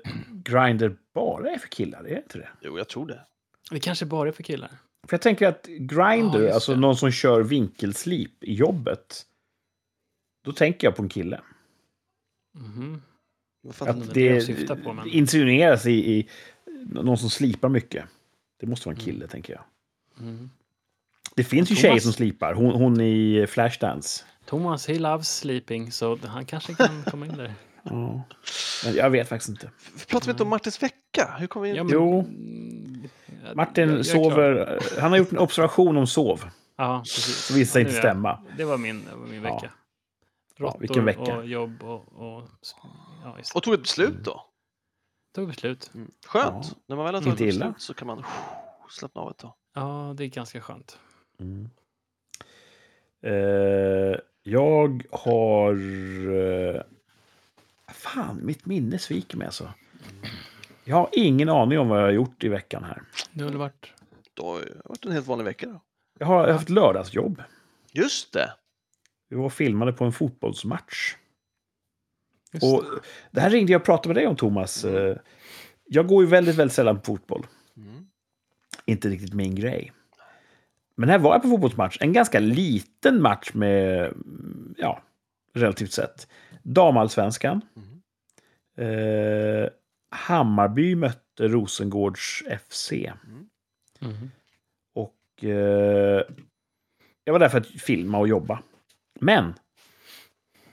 Grindr bara är för killar, är det inte det? Jo, jag tror det. Det kanske bara är för killar. För jag tänker att Grindr, Ja, alltså någon som kör vinkelslip i jobbet, då tänker jag på en kille. Jag fattar Att det det på, men- insinueras i, i någon som slipar mycket. Det måste vara en kille, tänker jag. Mm. Det finns ju Thomas- tjejer som slipar. Hon, hon i Flashdance. Thomas, he loves sleeping, så han kanske kan komma in där. Ja. Men jag vet faktiskt inte. Pratar vi inte om Martins vecka? Hur kommer vi in? Ja, men- Jo. Mm, Martin jag- jag sover... Han har gjort en observation om sov. Ja, precis. Som visar sig inte stämma. Det var min, det var min Ja. vecka. Ja, Råttor vilken vecka. och jobb och... och ja. Och tog ett beslut då? Tog beslut. Mm. Skönt. Ja. När man väl har tagit ett illa. beslut så kan man slappna av ett tag. Ja, det är ganska skönt. Mm. Eh, jag har... Eh, fan, mitt minne sviker mig alltså. Jag har ingen aning om vad jag har gjort i veckan här. Det har väl varit... Det har varit en helt vanlig vecka då. Jag har haft lördagsjobb. Just det. Vi var filmade på en fotbollsmatch. Just Och det här ringde jag och pratade med dig om, Thomas. Eh, Jag går ju väldigt, väldigt sällan på fotboll. Mm. Inte riktigt min grej. Men här var jag på fotbollsmatch. En ganska liten match med, mm, ja, relativt sett. Damallsvenskan. Mm. Eh, Hammarby mötte Rosengårds FC. Mhm. Och eh, jag var där för att filma och jobba. Men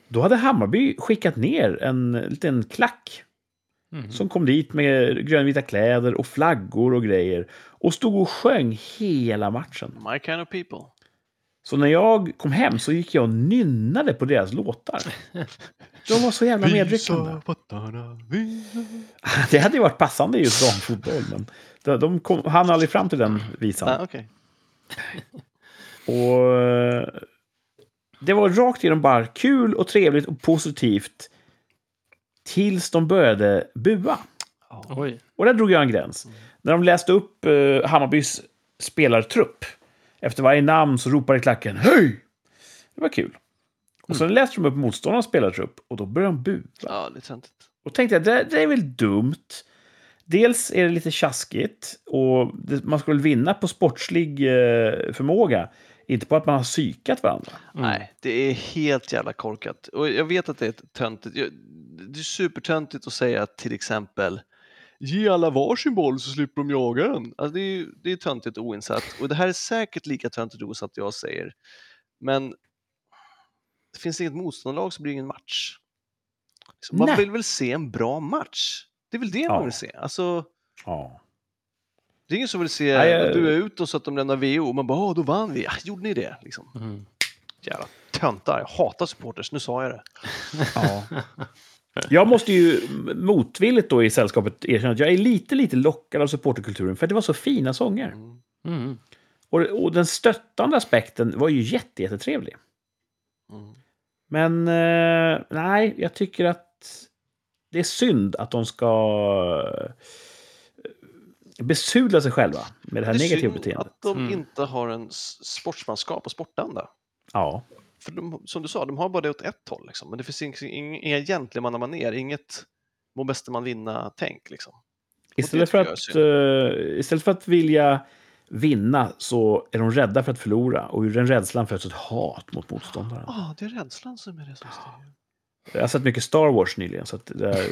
då hade Hammarby skickat ner en liten klack Mhm. som kom dit med grönvita kläder och flaggor och grejer och stod och sjöng hela matchen. My kind of people. Så när jag kom hem så gick jag och nynnade på deras låtar. De var så jävla medryckande. Det hade ju varit passande just damfotboll, men de, de kom, hann aldrig fram till den visan. Okej. Och eh, det var rakt igenom bara kul och trevligt och positivt. Tills de började bua. Oj. Och där drog jag en gräns. När de läste upp eh, Hammarbys spelartrupp. Efter varje namn så ropade klacken Hej! Det var kul. Och sen läste de upp motståndarnas spelartrupp och då började de bua. Ja, det är. Och tänkte jag, det, det är väl dumt. Dels är det lite tjaskigt och det, man ska väl vinna på sportslig eh, förmåga. Inte på att man har psykat varandra. Mm. Nej, det är helt jävla korkat. Och jag vet att det är töntigt. Det är supertöntigt att säga till exempel Ge alla varsin boll så slipper de jaga den. Alltså det, är, det är töntigt och oinsatt. Och det här är säkert lika töntigt och oinsatt jag säger. Men det finns inget motståndarlag så blir det ingen match. Liksom, Man Nej. vill väl se en bra match? Det är väl det Ja. man vill se. Alltså, Ja. det är ingen som vill se Nej, jag- du är ut och så att de lämnar VO och man bara, "Åh, då vann vi. Ja, gjorde ni det? Liksom. Mhm. Jävla töntar. Jag hatar supporters, nu sa jag det. Ja. Jag måste ju motvilligt då i sällskapet erkänna att jag är lite, lite lockad av supporterkulturen för det var så fina sånger. Mm. Och, och den stöttande aspekten var ju jätte, jättetrevlig. Mm. Men eh, nej, jag tycker att det är synd att de ska eh, besudla sig själva med det här Det negativa beteendet. att de Mm. inte har en sportsmanskap och sportanda. Ja. För de, som du sa, de har bara det åt ett håll. Liksom. Men det finns ing- ing- inga gentlemannamanér, inget må bäste man vinna-tänk. Liksom. Istället för, att, eh, istället för att vilja vinna så är de rädda för att förlora. Och ur den rädslan föds ett hat mot motståndaren. Ah, det är rädslan som är det som styr. Jag har sett mycket Star Wars nyligen, så att där,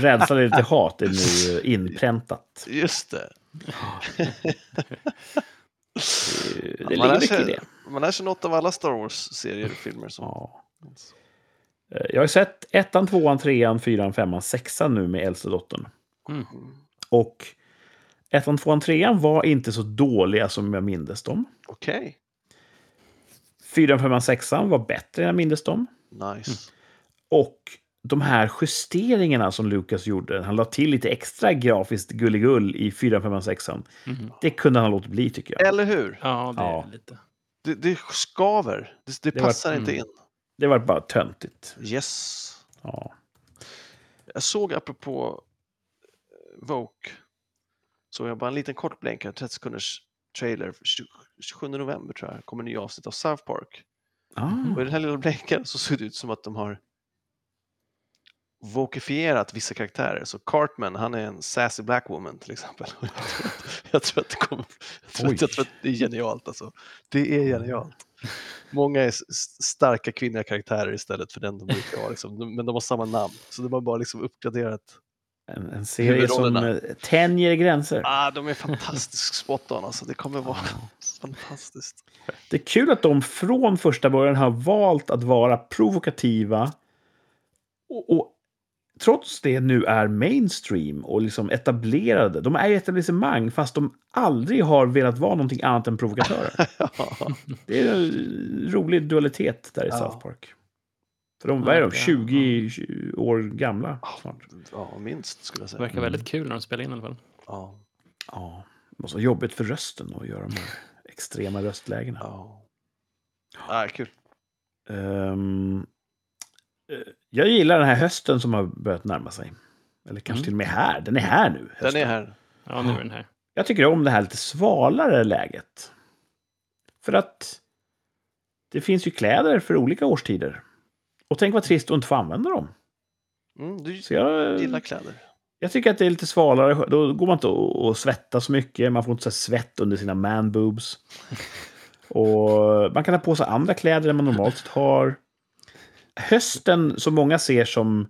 rädslan är till hat är nu eh, inpräntat. Just det. Det ligger mycket i det. man lär sig något av alla Star Wars-serier och filmer. Som... Ja. Eh, Jag har sett ettan, tvåan, trean, fyran, femman, sexan nu med äldsta dottern. Mm. Och ettan, tvåan, trean var inte så dåliga som jag mindes dem. Okej, Fyran, femman, sexan var bättre än jag mindes dem. nice. Och de här justeringarna som Lucas gjorde, han la till lite extra grafiskt gulligull i 4, 5, 6. Mhm. Det kunde han ha låtit bli tycker jag. Eller hur? Ja, det är Ja. lite. Det, det skaver. Det, det Det var- passar inte mm. in. Det var bara töntigt. Yes. Ja. Jag såg apropå eh, Vogue, såg jag bara en liten kort blänkare, 30 sekunders trailer, 20 27 november tror jag, kommer en ny avsnitt av South Park. Ah. Och i den här lilla blänkaren så såg det ut som att de har vokifierat vissa karaktärer. Så Cartman, han är en sassy black woman till exempel. Jag tror att, det kommer... Jag tror, att, jag tror att det är genialt alltså. Det är genialt. Många är starka kvinnliga karaktärer istället för den de brukar vara. Liksom. Men de har samma namn. Så de har bara liksom uppgraderat. En, en serie som eh, tänjer gränser. Ah, de är fantastiskt spot on alltså. Det kommer vara fantastiskt. Det är kul att de från första början har valt att vara provokativa. Och, och trots det nu är mainstream och liksom etablerade. De är ju etablissemang fast de aldrig har velat vara någonting annat än provokatörer. Det är en rolig dualitet där i Ja. South Park. För de, vad är de, Ja, 20, 20 år gamla snart. ja, minst skulle jag Det säga. verkar väldigt kul när de spelar in i alla fall. Ja, Ja, det måste vara jobbigt för rösten att göra de här extrema röstlägena. ja. Ah, kul. Eh, jag gillar den här hösten som har börjat närma sig. Eller kanske Mm. till och med här. Den är här nu. Den hösten. är här. Ja, nu är den här. Jag tycker om det här lite svalare läget. För att det finns ju kläder för olika årstider. Och tänk vad trist att inte få använda dem. Mm, du Så jag, gillar kläder. jag tycker att det är lite svalare. Då går man inte och, svettas så mycket. Man får inte så svett under sina man-boobs. Och man kan ha på sig andra kläder än man normalt har. Hösten, som många ser som,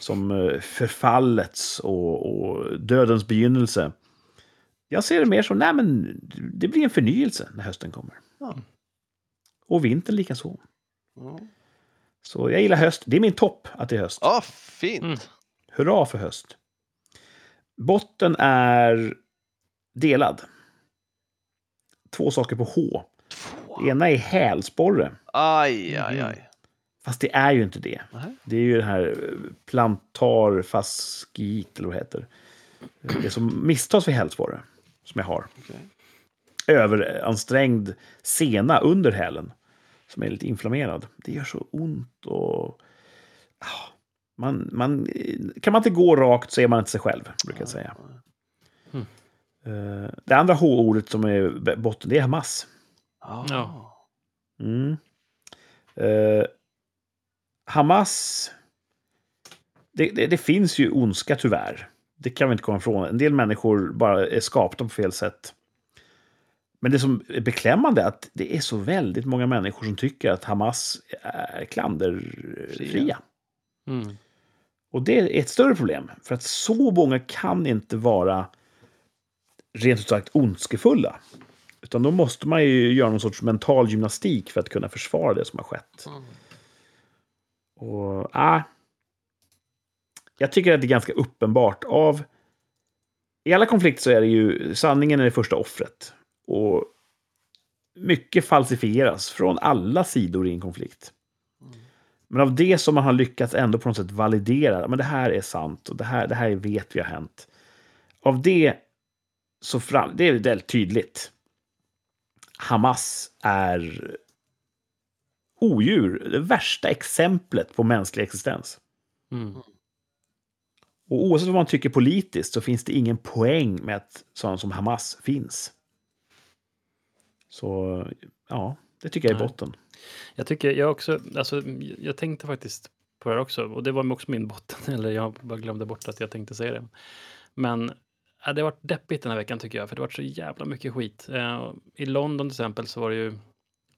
som eh, förfallets och, och dödens begynnelse. Jag ser det mer som, nej men det blir en förnyelse när hösten kommer. Ja. Och vintern lika så. Mm. Så jag gillar höst. Det är min topp att det är höst. Ja, fint. Mm. Hurra för höst. Botten är delad. Två saker på H. Två. Det ena är hälsporre. Aj, aj, aj. Fast det är ju inte det. Nej. Det är ju den här eh, plantar fasciit, eller vad det heter. Det som misstas för hälsporre, som jag har. Okej. Överansträngd sena under hälen, som är lite inflammerad. Det gör så ont och... ah, Man, man, kan man inte gå rakt så är man inte sig själv, brukar jag säga. Mm. Eh, Det andra H-ordet som är botten, det är Hamas. Ja. Ja. Mm. Hamas... Det, det, det finns ju ondska tyvärr. Det kan vi inte komma ifrån. En del människor bara är skapta på fel sätt. Men det som är beklämmande är att det är så väldigt många människor som tycker att Hamas är klanderfria. Fria. Mm. Och det är ett större problem. För att så många kan inte vara rent ut sagt ondskefulla. Utan då måste man ju göra någon sorts mental gymnastik för att kunna försvara det som har skett. Mm. Och, ah, jag tycker att det är ganska uppenbart av... I alla konflikter så är det ju sanningen är det första offret. Och mycket falsifieras från alla sidor i en konflikt. Men av det som man har lyckats ändå på något sätt validera, men det här är sant och det här, det här vet vi har hänt. Av det så fram, det är väldigt tydligt. Hamas är odjur, det värsta exemplet på mänsklig existens. Mm. Och oavsett vad man tycker politiskt så finns det ingen poäng med att sådana som Hamas finns. Så ja, det tycker jag är botten. Jag tycker jag också, alltså jag tänkte faktiskt på det här också och det var också min botten, eller jag bara glömde bort att jag tänkte säga det. Men ja, det har varit deppigt den här veckan tycker jag, för det har varit så jävla mycket skit. Eh, I London till exempel så var det ju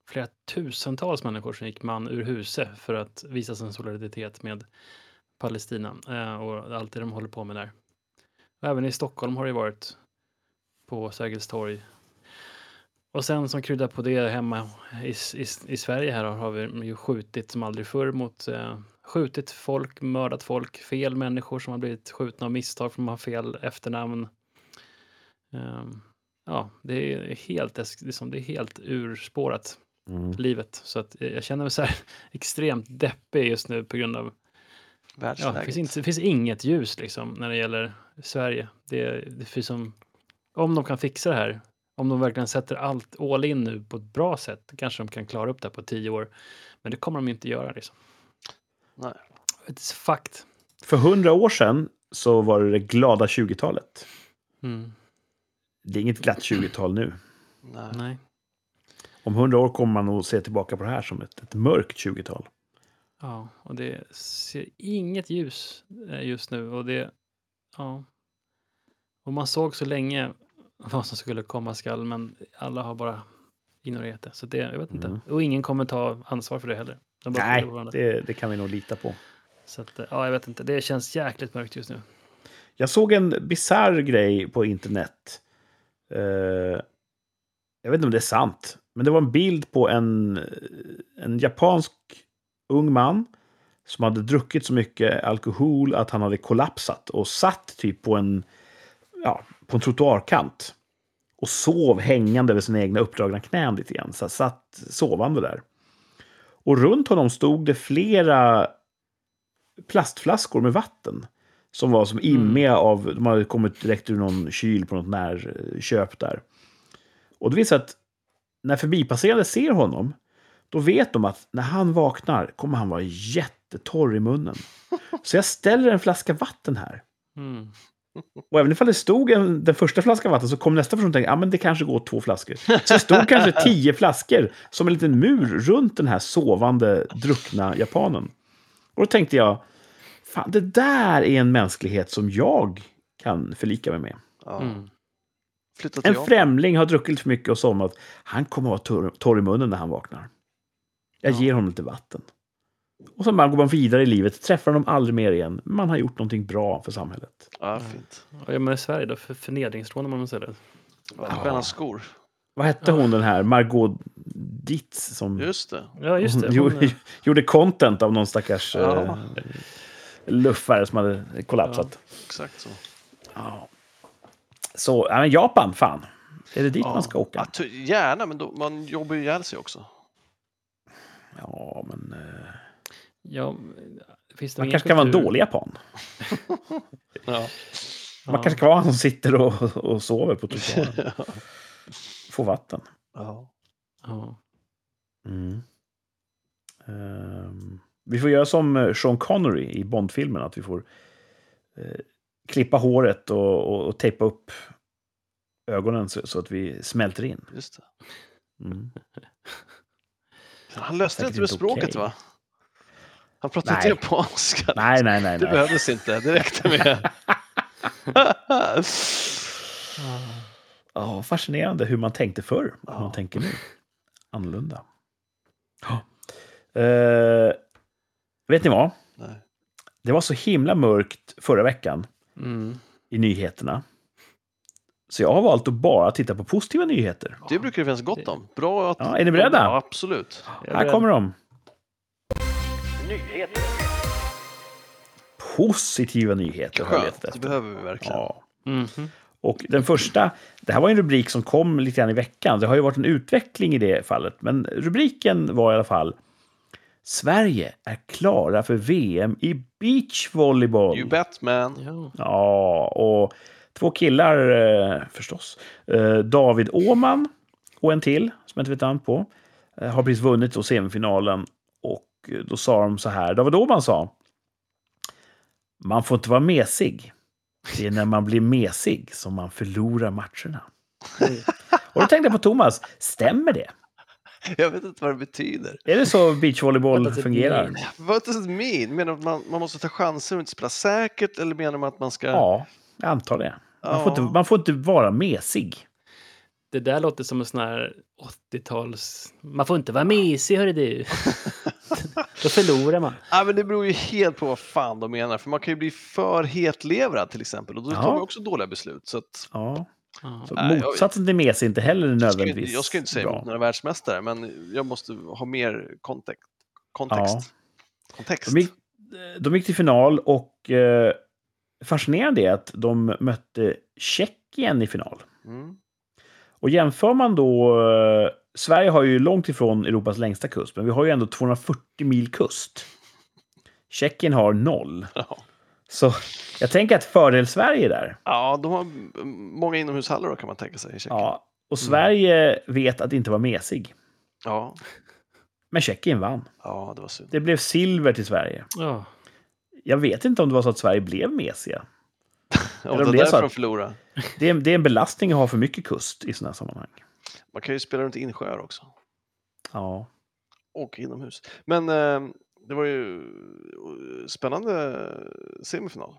flera tusentals människor som gick man ur huset för att visa sin solidaritet med Palestina eh, och allt det de håller på med där. Och även i Stockholm har det varit på Sergels torg och sen som krydda på det hemma i, i, i Sverige här har vi ju skjutit som aldrig förr mot eh, skjutit folk, mördat folk, fel människor som har blivit skjutna av misstag för att de har fel efternamn. Eh, ja, det är helt, liksom, det är helt urspårat Mm. livet. Så att jag känner mig så här extremt deppig just nu på grund av Ja, det, Världsläget. finns inte, det finns inget ljus liksom när det gäller Sverige. Det, det finns som, om de kan fixa det här, om de verkligen sätter allt all in nu på ett bra sätt, kanske de kan klara upp det här på tio år. Men det kommer de inte göra. Liksom. Nej. It's fact. För hundra år sedan så var det det glada 20-talet. Mm. Det är inget glatt 20-tal nu. Nej. Nej. Om hundra år kommer man nog se tillbaka på det här som ett, ett mörkt 20-tal. Ja, och det ser inget ljus eh, just nu. Och det, ja. Och man såg så länge vad som skulle komma skall, men alla har bara ignorerat det. Så det, jag vet inte. Mm. Och ingen kommer ta ansvar för det heller. De bara Nej, det, det kan vi nog lita på. Så att, eh, ja, jag vet inte. Det känns jäkligt mörkt just nu. Jag såg en bizarr grej på internet. Eh, jag vet inte om det är sant, men det var en bild på en, en japansk ung man som hade druckit så mycket alkohol att han hade kollapsat och satt typ på en, ja, på en trottoarkant och sov hängande över sina egna uppdragna knän lite grann. Så satt sovande där. Och runt honom stod det flera plastflaskor med vatten. Som var som immiga av, de hade kommit direkt ur någon kyl på något närköp där. Och det visar att när förbipasserande ser honom, då vet de att när han vaknar kommer han vara jättetorr i munnen. Så jag ställer en flaska vatten här. Mm. Och även ifall det stod en, den första flaskan vatten så kom nästa person och tänkte, ja men det kanske går två flaskor. Så det stod kanske tio flaskor som en liten mur runt den här sovande, druckna japanen. Och då tänkte jag, fan det där är en mänsklighet som jag kan förlika mig med. Mm. Flytta till En Japan. främling har druckit för mycket och somnat. Han kommer att vara torr, torr i munnen när han vaknar. Jag Ja. ger honom lite vatten. Och så man går man vidare i livet, träffar honom aldrig mer igen. Man har gjort någonting bra för samhället. Ja, fint. Och ja, men i Sverige då, för förnedringsrån om man säger det. Stjärna skor. Vad hette hon den här, Margot Dietz, som Just det. Ja, just det. hon Hon, gjorde, gjorde content av någon stackars Ja. eh, luffare som hade kollapsat. Exakt så. Ja. Så, ja, men Japan, fan. Är det dit Ja. man ska åka? Ja, gärna, men då, man jobbar ju ihjäl sig också. Ja, men... Eh, ja, finns det man kanske kan vara en dålig japan. Ja. Man Ja. kanske ska vara han som sitter och, och sover på trottoaren. Få vatten. ja. Ja. Mm. Ehm, vi får göra som Sean Connery i Bondfilmen, att vi får eh, klippa håret och, och, och tejpa upp ögonen så, så att vi smälter in. Just det. Mm. Han löste Säkert inte med inte språket, okej. va? Han pratade inte Nej. japanska. Nej, nej, nej. Det nej. behövdes inte. Det räckte med... Ja, fascinerande hur man tänkte förr och hur man tänker nu. Annorlunda. Ja. Eh, vet ni vad? Nej. Det var så himla mörkt förra veckan Mm. i nyheterna. Så jag har valt att bara titta på positiva nyheter. Det brukar det finnas gott om. Bra att... Ja, är ni beredda? Ja, absolut. Här beredd. kommer de. Positiva nyheter har jag letat Skönt. Det behöver vi verkligen. Ja. Mhm. Och den första, det här var en rubrik som kom lite grann i veckan. Det har ju varit en utveckling i det fallet. Men rubriken var i alla fall Sverige är klara för VM i beachvolleyboll. You bet man. Ja. Ja, och två killar eh, förstås. Eh, David Åman och en till, som jag inte vet namn på, eh, har precis vunnit då semifinalen. Och eh, då sa de så här, David Åman sa, man får inte vara mesig. Det är när man blir mesig som man förlorar matcherna. Och då tänkte jag på Thomas, stämmer det? Jag vet inte vad det betyder. Är det så beachvolleyboll it fungerar? What does it mean? Menar du att man, man måste ta chanser och inte spela säkert? Eller menar man att man ska... Ja, jag antar det. Man får, Ja. inte, man får inte vara mesig. Det där låter som en sån här 80-tals... Man får inte vara mesig, hörru du. Då förlorar man. Ja, men det beror ju helt på vad fan de menar. För man kan ju bli för hetlevrad till exempel. Och då Ja. tar man också dåliga beslut. Så att, Ja. Ja. Så Nej, jag- motsatsen till är inte heller jag, ska inte, nödvändigtvis jag ska inte säga emot några världsmästare, men jag måste ha mer kontext. Kontext. Kontext. De gick, de gick till final och eh, fascinerande är att de mötte Tjeckien i final. Mm. Och jämför man då... Eh, Sverige har ju långt ifrån Europas längsta kust, men vi har ju ändå 240 mil kust. Tjeckien har noll. Ja. Så jag tänker att fördel Sverige där. ja, de har mm, många inomhushallar då kan man tänka sig. Ja. Och Sverige vet att inte vara mesig. Ja. Men Tjeckien vann. ja, det var synd. Det blev silver till Sverige. Ja. Jag vet inte om det var så att Sverige blev mesiga. De det var därför att- de förlorade. Det är, det är en belastning att ha för mycket kust i sådana här sammanhang. Man kan ju spela runt insjöar också. Ja. Och inomhus. Men eh, Det var ju eh, spännande semifinal.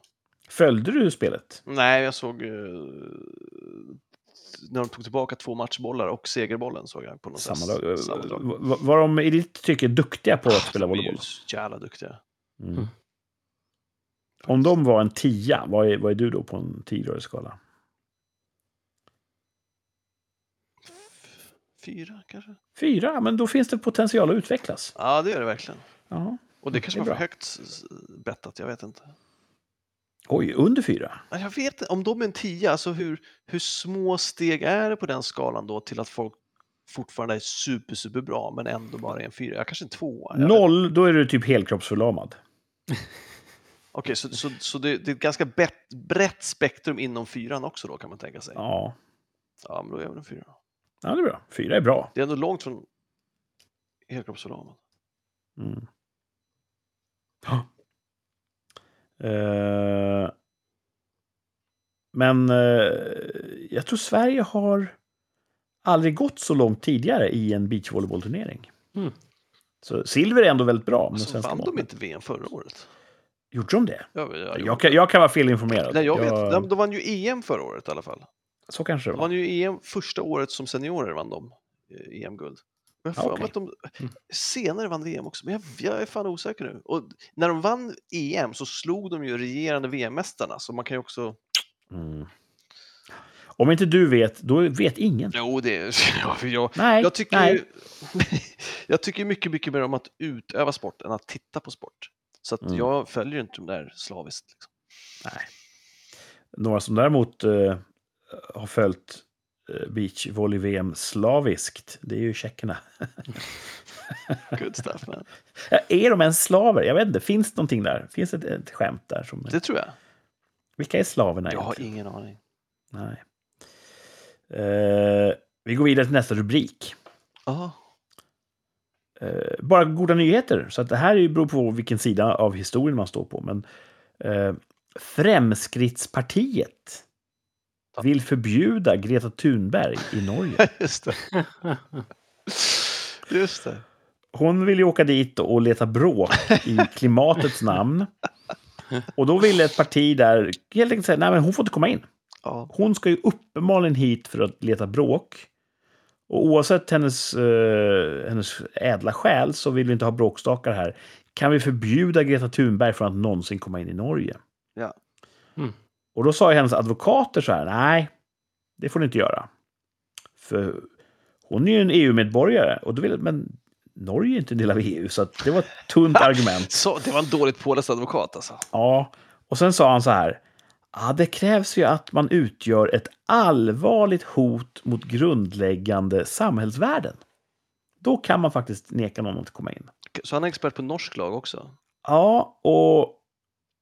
Följde du spelet? Nej, jag såg eh, när de tog tillbaka två matchbollar och segerbollen såg jag på något Samma sätt. dag. Samma dag. Var, var de i ditt tycke duktiga på att spela De är ju volleyboll? jävla duktiga. Mm. Mm. Om de var en tia, vad är, vad är du då på en tioårig skala? Fyra kanske? Fyra, men då finns det potential att utvecklas. Ja, det gör det verkligen. Ja. Och det kanske det är var för högt bettat, jag vet inte. Oj, under fyra? Ja, Jag vet inte, om de är en tia, alltså hur, hur små steg är det på den skalan då till att folk fortfarande är super, super bra men ändå bara är en fyra? Jag kanske en tvåa? Noll, då är du typ helkroppsförlamad. Okej, så, så, så det, det är ett ganska brett, brett spektrum inom fyran också då kan man tänka sig? Ja, Ja. men då är jag väl en fyra. ja, det är bra. Fyra är bra. Det är ändå långt från helkroppsförlamad. Mm. Eh, men eh, jag tror Sverige har aldrig gått så långt tidigare i en beachvolleybollturnering. Mm. Så silver är ändå väldigt bra. med Alltså, svenska vann de inte VM förra året? Gjorde de det? Ja, ja, Jag kan, jag kan vara felinformerad. Nej, jag vet. De, de vann ju EM förra året i alla fall. Så kanske det De var. vann ju EM första året som seniorer vann de eh, EM-guld. Jag har mig att de Mm. senare vann VM också, men jag, jag är fan osäker nu. Och när de vann EM så slog de ju regerande VM-mästarna, så man kan ju också... Mm. Om inte du vet, då vet ingen. Jo, det är... Jag, Nej, jag tycker nej. ju... jag tycker mycket, mycket mer om att utöva sport än att titta på sport. Så att Mm. jag följer inte de där slaviskt. Liksom. Nej. Några som däremot eh, har följt beachvolley-VM slaviskt, det är ju tjeckerna. Good stuff, man. Är de ens slaver? Jag vet inte. Finns det någonting där? Finns det ett, ett skämt där? Som, Det tror jag. Vilka är slaverna Jag har ingen aning. Nej. Eh, vi går vidare till nästa rubrik. Aha. Eh, bara goda nyheter. Så att det här beror på vilken sida av historien man står på. Men eh, Fremskrittspartiet vill förbjuda Greta Thunberg i Norge. Just det. Just det. Hon vill ju åka dit och leta bråk i klimatets namn. Och då ville ett parti där helt enkelt säga nej men hon får inte komma in. Hon ska ju uppenbarligen hit för att leta bråk. Och oavsett hennes, eh, hennes ädla själ så vill vi inte ha bråkstakar här. Kan vi förbjuda Greta Thunberg från att någonsin komma in i Norge? Ja. Mm. Och då sa hennes advokater så här, nej, det får ni inte göra. För hon är ju en EU-medborgare. Och då vill, men Norge är inte en del av EU, så det var ett tunt argument. Så, det var en dåligt påläst advokat alltså. Ja, och sen sa han så här. Ja, det krävs ju att man utgör ett allvarligt hot mot grundläggande samhällsvärden. Då kan man faktiskt neka någon att komma in. Så han är expert på norsk lag också? Ja, och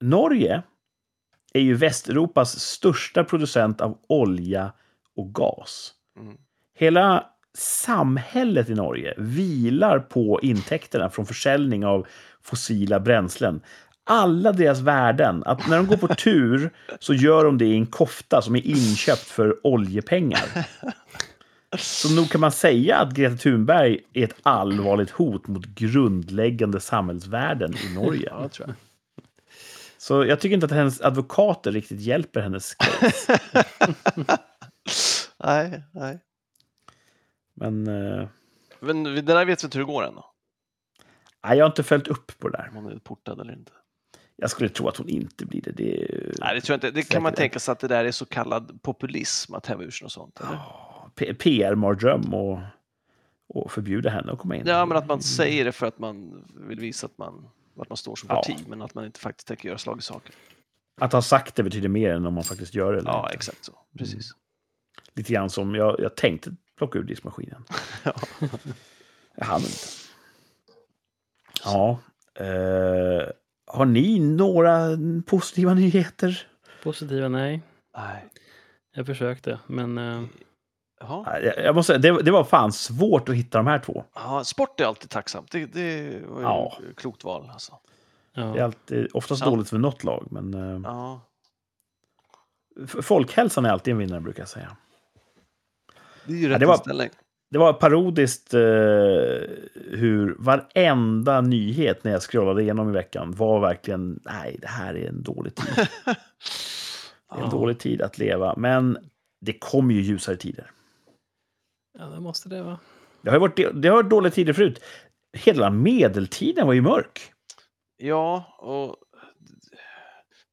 Norge är ju Västeuropas största producent av olja och gas. Mm. Hela samhället i Norge vilar på intäkterna från försäljning av fossila bränslen. Alla deras värden, att när de går på tur så gör de det i en kofta som är inköpt för oljepengar. Så nog kan man säga att Greta Thunberg är ett allvarligt hot mot grundläggande samhällsvärden i Norge. Ja, tror jag. Så jag tycker inte att hennes advokater riktigt hjälper hennes case. nej, nej. Men eh, Men det där vet vi inte hur det går än. då. nej, jag har inte följt upp på det där. Om hon är portad eller inte. Jag skulle tro att hon inte blir det. det är, Nej, det tror jag inte. Det kan man tänka sig att det där är så kallad populism, att häva ur sig och sånt. Ja, P- PR-mardröm och, och förbjuda henne att komma in. Ja, men att man säger det för att man vill visa att man, att man står som Ja. parti, men att man inte faktiskt tänker göra slag i saken. Att ha sagt det betyder mer än om man faktiskt gör det. Eller Ja, inte. exakt så. Precis. Lite grann som jag, jag tänkte plocka ur diskmaskinen. Ja. Jag hann inte. Ja. Eh, har ni några positiva nyheter? Positiva, nej. Nej. Jag försökte, men eh, Jaha. Jag, måste säga, det, det var fan svårt att hitta de här två. Ja, sport är alltid tacksamt. Det, det var ju Ja. klokt val. Alltså. Det är ja. alltid, oftast Ja. dåligt för något lag, men eh, Ja. folkhälsan är alltid en vinnare brukar jag säga. Det är ju Ja, rätt det var- det var parodiskt eh, hur varenda nyhet när jag scrollade igenom i veckan var verkligen nej, det här är en dålig tid. Det är en Ja. dålig tid att leva, men det kommer ju ljusare tider. Ja, det måste det vara. Det har ju varit, det har varit dåliga tider förut. Hela medeltiden var ju mörk. Ja, och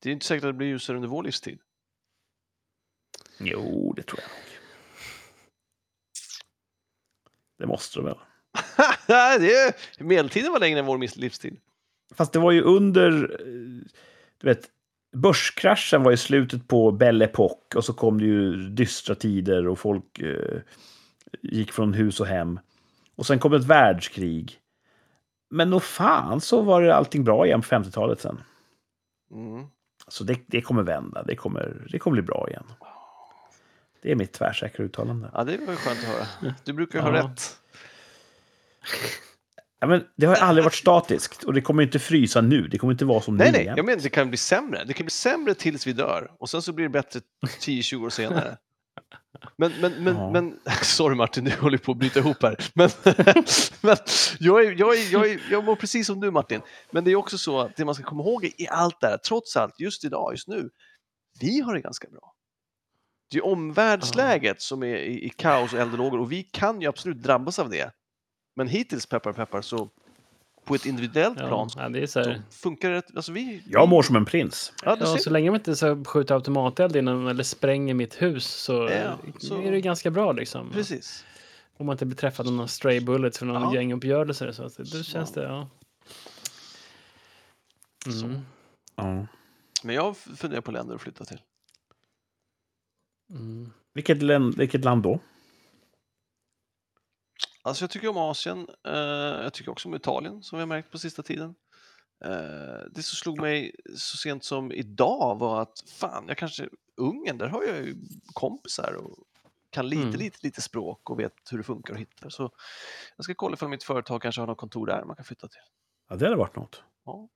det är inte säkert att det blir ljusare under vår livstid. Jo, det tror jag nog. Det måste det väl. det är, medeltiden var längre än vår livstid. Fast det var ju under... Du vet, börskraschen var i slutet på Belle Époque och så kom det ju dystra tider och folk eh, gick från hus och hem. Och sen kom ett världskrig. Men nog fan så var det allting bra igen på 50-talet sen. Mm. Så det, det kommer vända, det kommer, det kommer bli bra igen. Det är mitt tvärsäkra uttalande. Ja, det var ju skönt att höra. Du brukar ju ha Ja. rätt. Ja, men det har aldrig varit statiskt och det kommer inte frysa nu. Det kommer inte vara som Nej, nu nej, igen. jag menar det kan bli sämre. Det kan bli sämre tills vi dör och sen så blir det bättre 10-20 år senare. Men, men, men, Ja. men, sorry Martin, du håller på att bryta ihop här. Men, men jag, är, jag, är, jag, är, jag mår precis som du Martin. Men det är också så att det man ska komma ihåg i allt det här, trots allt, just idag, just nu, vi har det ganska bra. Det är omvärldsläget som är i, i kaos och eldlågor och vi kan ju absolut drabbas av det. Men hittills, peppar peppar, så på ett individuellt Ja, plan ja, det är så här. funkar det. Alltså vi, Jag mår som en prins. Ja, Ja, så länge man inte så skjuter automateld innan eller spränger mitt hus så, Ja, så- är det ganska bra liksom. Precis. Om man inte blir träffad av någon stray bullets för någon Ja. gänguppgörelse. Så att det, det känns det, ja. Mm. Ja. Men jag funderar på länder att flytta till. Mm. Vilket, land, vilket land då? Alltså jag tycker om Asien. Eh, jag tycker också om Italien som vi har märkt på sista tiden. Eh, det som slog mig så sent som idag var att fan, jag kanske Ungern, där har jag ju kompisar och kan lite, Mm. lite, lite språk och vet hur det funkar och hittar. Så jag ska kolla ifall mitt företag kanske har något kontor där man kan flytta till. Ja, det hade varit något. Ja.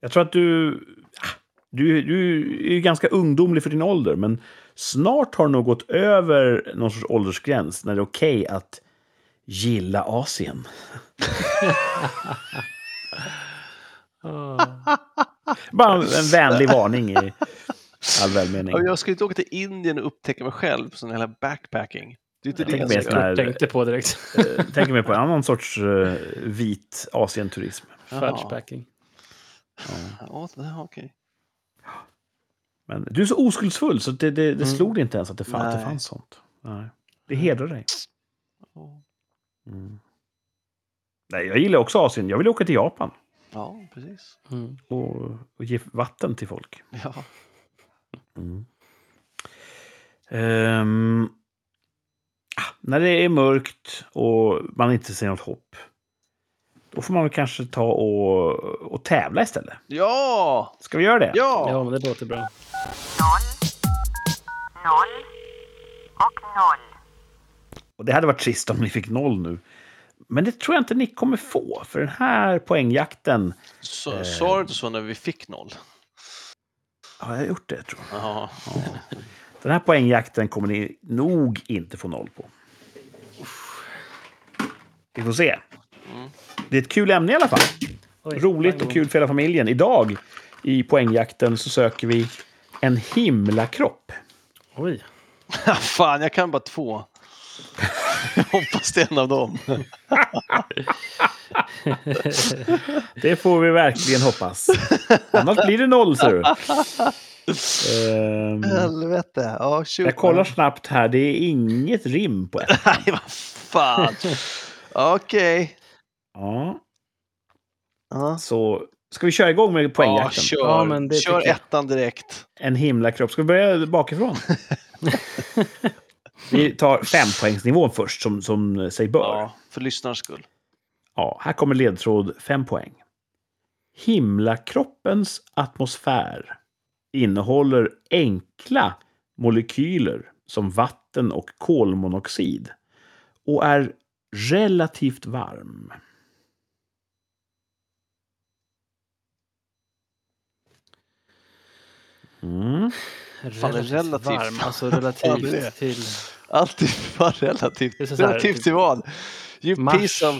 Jag tror att du... ah, Du, du är ju ganska ungdomlig för din ålder, men snart har du nog gått över någon sorts åldersgräns när det är okej att gilla Asien. Bara en vänlig varning i all välmening. Ja, Jag ska inte åka till Indien och upptäcka mig själv på sån här backpacking. Det är inte Jag det jag här- Tänkte på direkt. Eh, Tänker mig på en annan sorts eh, vit Asienturism. Färgspacking. Ja, okej. Men du är så oskuldsfull så det, det, det Mm. slog dig inte ens att det, fann, att det fanns sånt. Nej. Det hedrar dig. Ja. Mm. Nej, jag gillar också Asien. Jag vill åka till Japan Ja, precis. Mm. och, och ge vatten till folk. Ja. Mm. Ah, när det är mörkt och man inte ser något hopp, då får man väl kanske ta och, och tävla istället. Ja! Ska vi göra det? Ja! Ja, men det låter bra. noll, noll och noll. Och det hade varit trist om ni fick noll nu. Men det tror jag inte ni kommer få, för den här poängjakten... Så, sa du inte så när vi fick noll? Har jag gjort det, tror jag? Ja. Den här poängjakten kommer ni nog inte få noll på. Vi får se. Mm. Det är ett kul ämne i alla fall. Oj, Roligt och kul för hela familjen. Idag i poängjakten så söker vi en himlakropp. Oj. Fan, jag kan bara två. Jag hoppas det är en av dem. Det får vi verkligen hoppas. Annars blir det noll, ser du. Ehm, Helvete. Ja, jag kollar snabbt här. Det är inget rim på ett. Nej, vad fan. Okej. Ja, Ja. så ska vi köra igång med Ja, poängjakten? kör. Ja, men det kör ettan direkt. En himlakropp. Ska vi börja bakifrån? vi tar fempoängsnivån först, som, som sig bör. Ja, för lyssnarens skull. Ja, här kommer ledtråd 5 poäng. Himlakroppens atmosfär innehåller enkla molekyler som vatten och kolmonoxid och är relativt varm. Mm. Fan, Relativt, relativt. varm. Alltså relativt till... Alltid vara relativt. Det är så här- relativt till vad? You Mars piece of...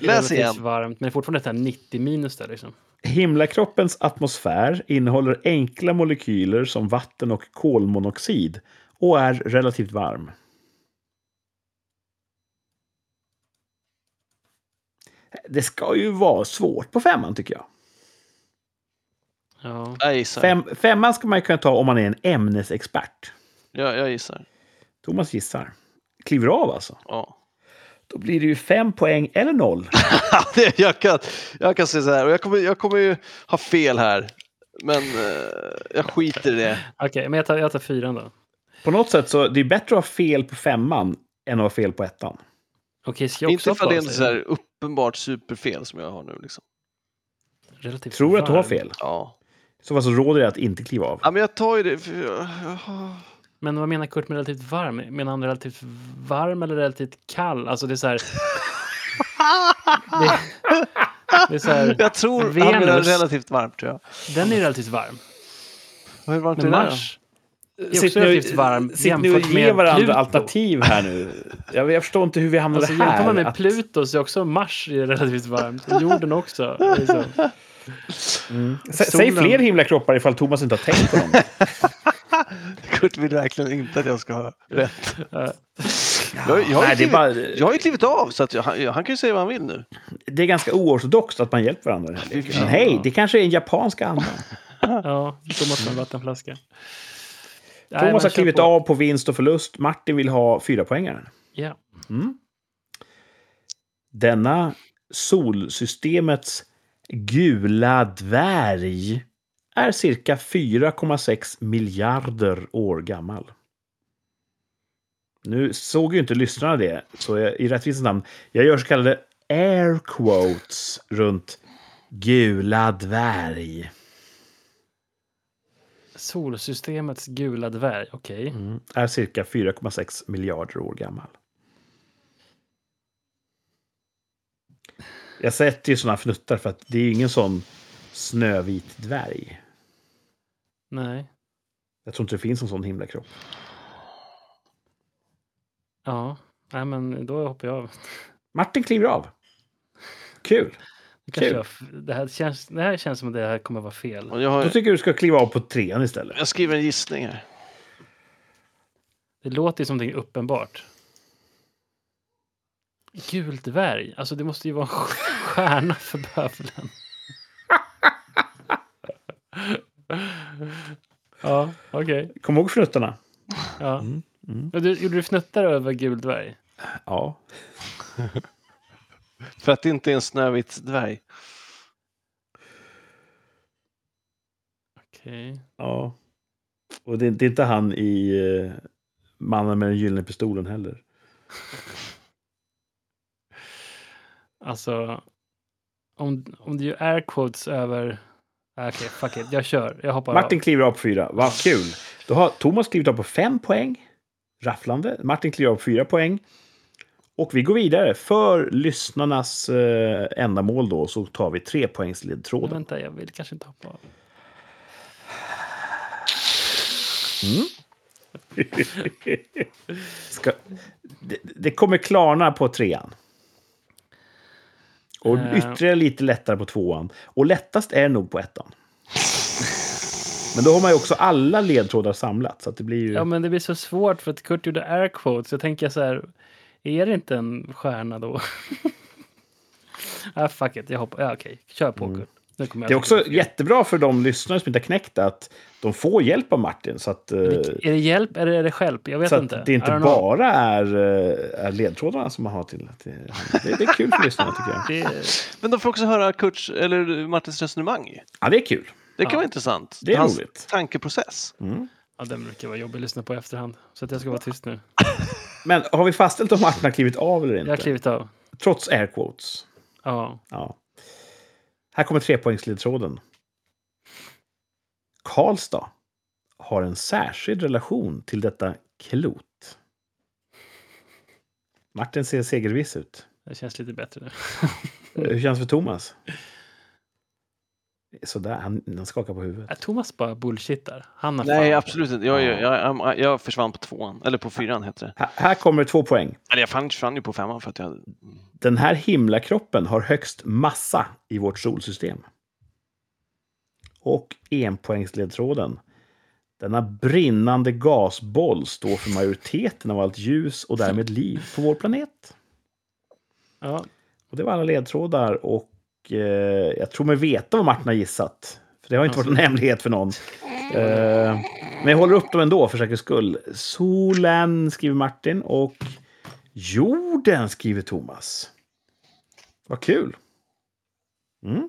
Läs relativt igen. varmt, men det är fortfarande ett här 90 minus där liksom. Himlakroppens atmosfär innehåller enkla molekyler som vatten och kolmonoxid och är relativt varm. Det ska ju vara svårt på femman tycker jag. Ja. Jag gissar. Fem, femman ska man ju kunna ta om man är en ämnesexpert. Jag, jag gissar. Thomas gissar. Kliver av alltså. Ja. Då blir det ju fem poäng eller noll. Det- jag, kan, jag kan säga så här, och jag kommer, jag kommer ju ha fel här. Men eh, jag skiter i det. Okej, men jag tar, jag tar fyran då. På något sätt så det är bättre att ha fel på femman än att ha fel på ettan. Okej, också Inte ifall det är så här uppenbart superfel som jag har nu. Liksom. Relativt Tror du att du har fel? Ja. Så fall så råder det att inte kliva av. ja, men jag tar ju det. För jag, Men vad menar Kurt med relativt varm? Menar han relativt varm eller relativt kall? Alltså det är så här... det, det är så här... jag tror han Venus. menar relativt varmt tror jag. Den är relativt varm. Hur varmt är Men det då? Mars är också relativt varm sitter ni och med varandra Pluto. alternativ här nu? Jag, jag förstår inte hur vi hamnade Alltså här. jämför man med att- Pluto så är också Mars är relativt varmt. Och Jorden också. Är så. Mm. Sä- Säg Solen- fler himlakroppar ifall Thomas inte har tänkt på dem. Kurt vill verkligen inte att jag ska ha rätt. Jag, jag, har ju Nej, det, är klivit, bara, jag har ju klivit av så att jag, han, han kan ju säga vad han vill nu. det är ganska oortodoxt att man hjälper varandra. Men hej, det kanske är en japansk anda. Ja, Thomas med en vattenflaska. Nej, Thomas har kör klivit på. av på vinst och förlust. Martin vill ha fyra poängaren. Ja. Denna solsystemets gula dvärg är cirka 4,6 miljarder år gammal. Nu såg ju inte lyssnarna det, så jag, i rättvisans namn, jag gör så kallade air quotes runt gula dvärg. Solsystemets gula dvärg. Okej. Mm. Är cirka 4,6 miljarder år gammal. Jag sätter ju sådana fnuttar för att det är ju ingen sån snövit dvärg. Nej. Jag tror inte det finns en sån himlakropp. Ja. Nej, men då hoppar jag av. Martin kliver av. Kul. Det, jag, det, här känns, det här känns som att det här kommer vara fel. Och jag, Då har, tycker jag du ska kliva av på trean istället. jag skriver en gissning här. Det låter ju som någonting uppenbart. Gul dvärg. Alltså det måste ju vara en stjärna för bövelen. ja, okej. Kom ihåg fnuttarna. Ja. Mm, mm. Du, gjorde du fnuttar över gul dvärg? Ja. För att det inte är en snövit dvärg. Okej. ja. Och det, det är inte han i uh, Mannen med den gyllene pistolen heller. Alltså, om, om du gör air quotes över... Okej, fuck it. Jag kör. Jag hoppar Martin av. kliver av på fyra. Vad kul. Då har Thomas klivit av på fem poäng. Rafflande. Martin kliver av på fyra poäng. Och vi går vidare. För lyssnarnas eh, ändamål då så tar vi tre poängs Men ledtråden. Vänta, jag vill kanske inte hoppa av. Ska, det, det kommer klarna på trean. Och Eh. ytterligare lite lättare på tvåan. Och lättast är nog på ettan. Men då har man ju också alla ledtrådar samlat. Så det blir ju... Ja, men det blir så svårt för att Kurt gjorde air quotes. Jag tänker så här, är det inte en stjärna då? ah, fuck it, jag hoppar. Ja, okej, kör på Kurt. Mm. Det är också jättebra för de lyssnare som inte har knäckt det att de får hjälp av Martin. Så att, eh, Är det hjälp eller är det stjälp? Jag vet så inte. att det inte bara är, eh, är ledtrådarna som man har till. till det, det är kul för lyssnarna tycker jag. Det, Men de får också höra Kurts, eller Martins resonemang. Ja, det är kul. Det kan Ja. vara intressant. Det är Hans roligt. tankeprocess. Mm. ja, den brukar vara jobbig att lyssna på i efterhand. Så att jag ska vara tyst nu. Men har vi fastställt om Martin har klivit av eller inte? Jag har klivit av. Trots air quotes. Ja. Ja. Här kommer trepoängsledtråden. Karlstad har en särskild relation till detta klot. Martin ser segerviss ut. Det känns lite bättre nu. Hur känns det för Thomas? Sådär, han, han skakar på huvudet. Är Thomas bara bullshittar? Han har Nej, fan- absolut inte. Jag, jag, jag, jag, försvann på tvåan, eller på fyran heter det. Här, här kommer två poäng. Eller jag försvann ju på femman för att jag... Den här himlakroppen har högst massa i vårt solsystem. Och enpoängsledtråden. Denna brinnande gasboll står för majoriteten av allt ljus och därmed liv på vår planet. Ja, Och det var alla ledtrådar och eh, jag tror mig veta vad Martin har gissat. För det har inte varit en hemlighet för någon. Eh, men jag håller upp dem ändå för säkerhets skull. Solen skriver Martin och jorden skriver Thomas. Vad kul. Mm.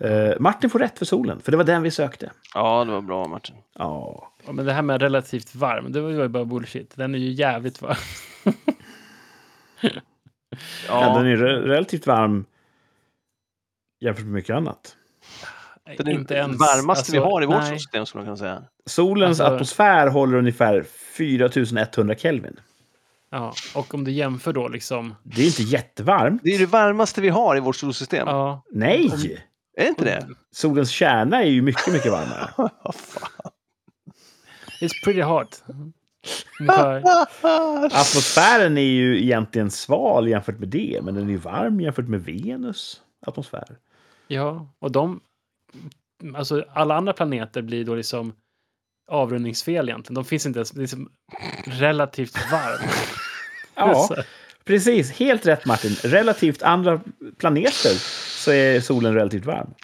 Eh, Martin får rätt för solen, för det var den vi sökte. Ja, det var bra Martin. Ja, Ja, men det här med relativt varm, det var ju bara bullshit. Den är ju jävligt varm. ja. den är re- relativt varm jämfört med mycket annat. Den är inte ens... varmaste vi alltså, har i vårt nej. solsystem skulle man kunna säga. Solens Alltså- atmosfär håller ungefär 4100 Kelvin. Ja, och om du jämför då liksom... Det är inte jättevarmt. Det är det varmaste vi har i vårt solsystem. Ja, Nej! Om- Är det inte det? Solens kärna är ju mycket, mycket varmare. Vad fan. it's pretty hot. Atmosfären är ju egentligen sval jämfört med det, men den är ju varm jämfört med Venus atmosfär. Ja, och de... Alltså alla andra planeter blir då liksom avrundningsfel egentligen. De finns inte ens... Liksom relativt varmt. Ja, precis. Helt rätt Martin. Relativt andra planeter så är solen relativt varm.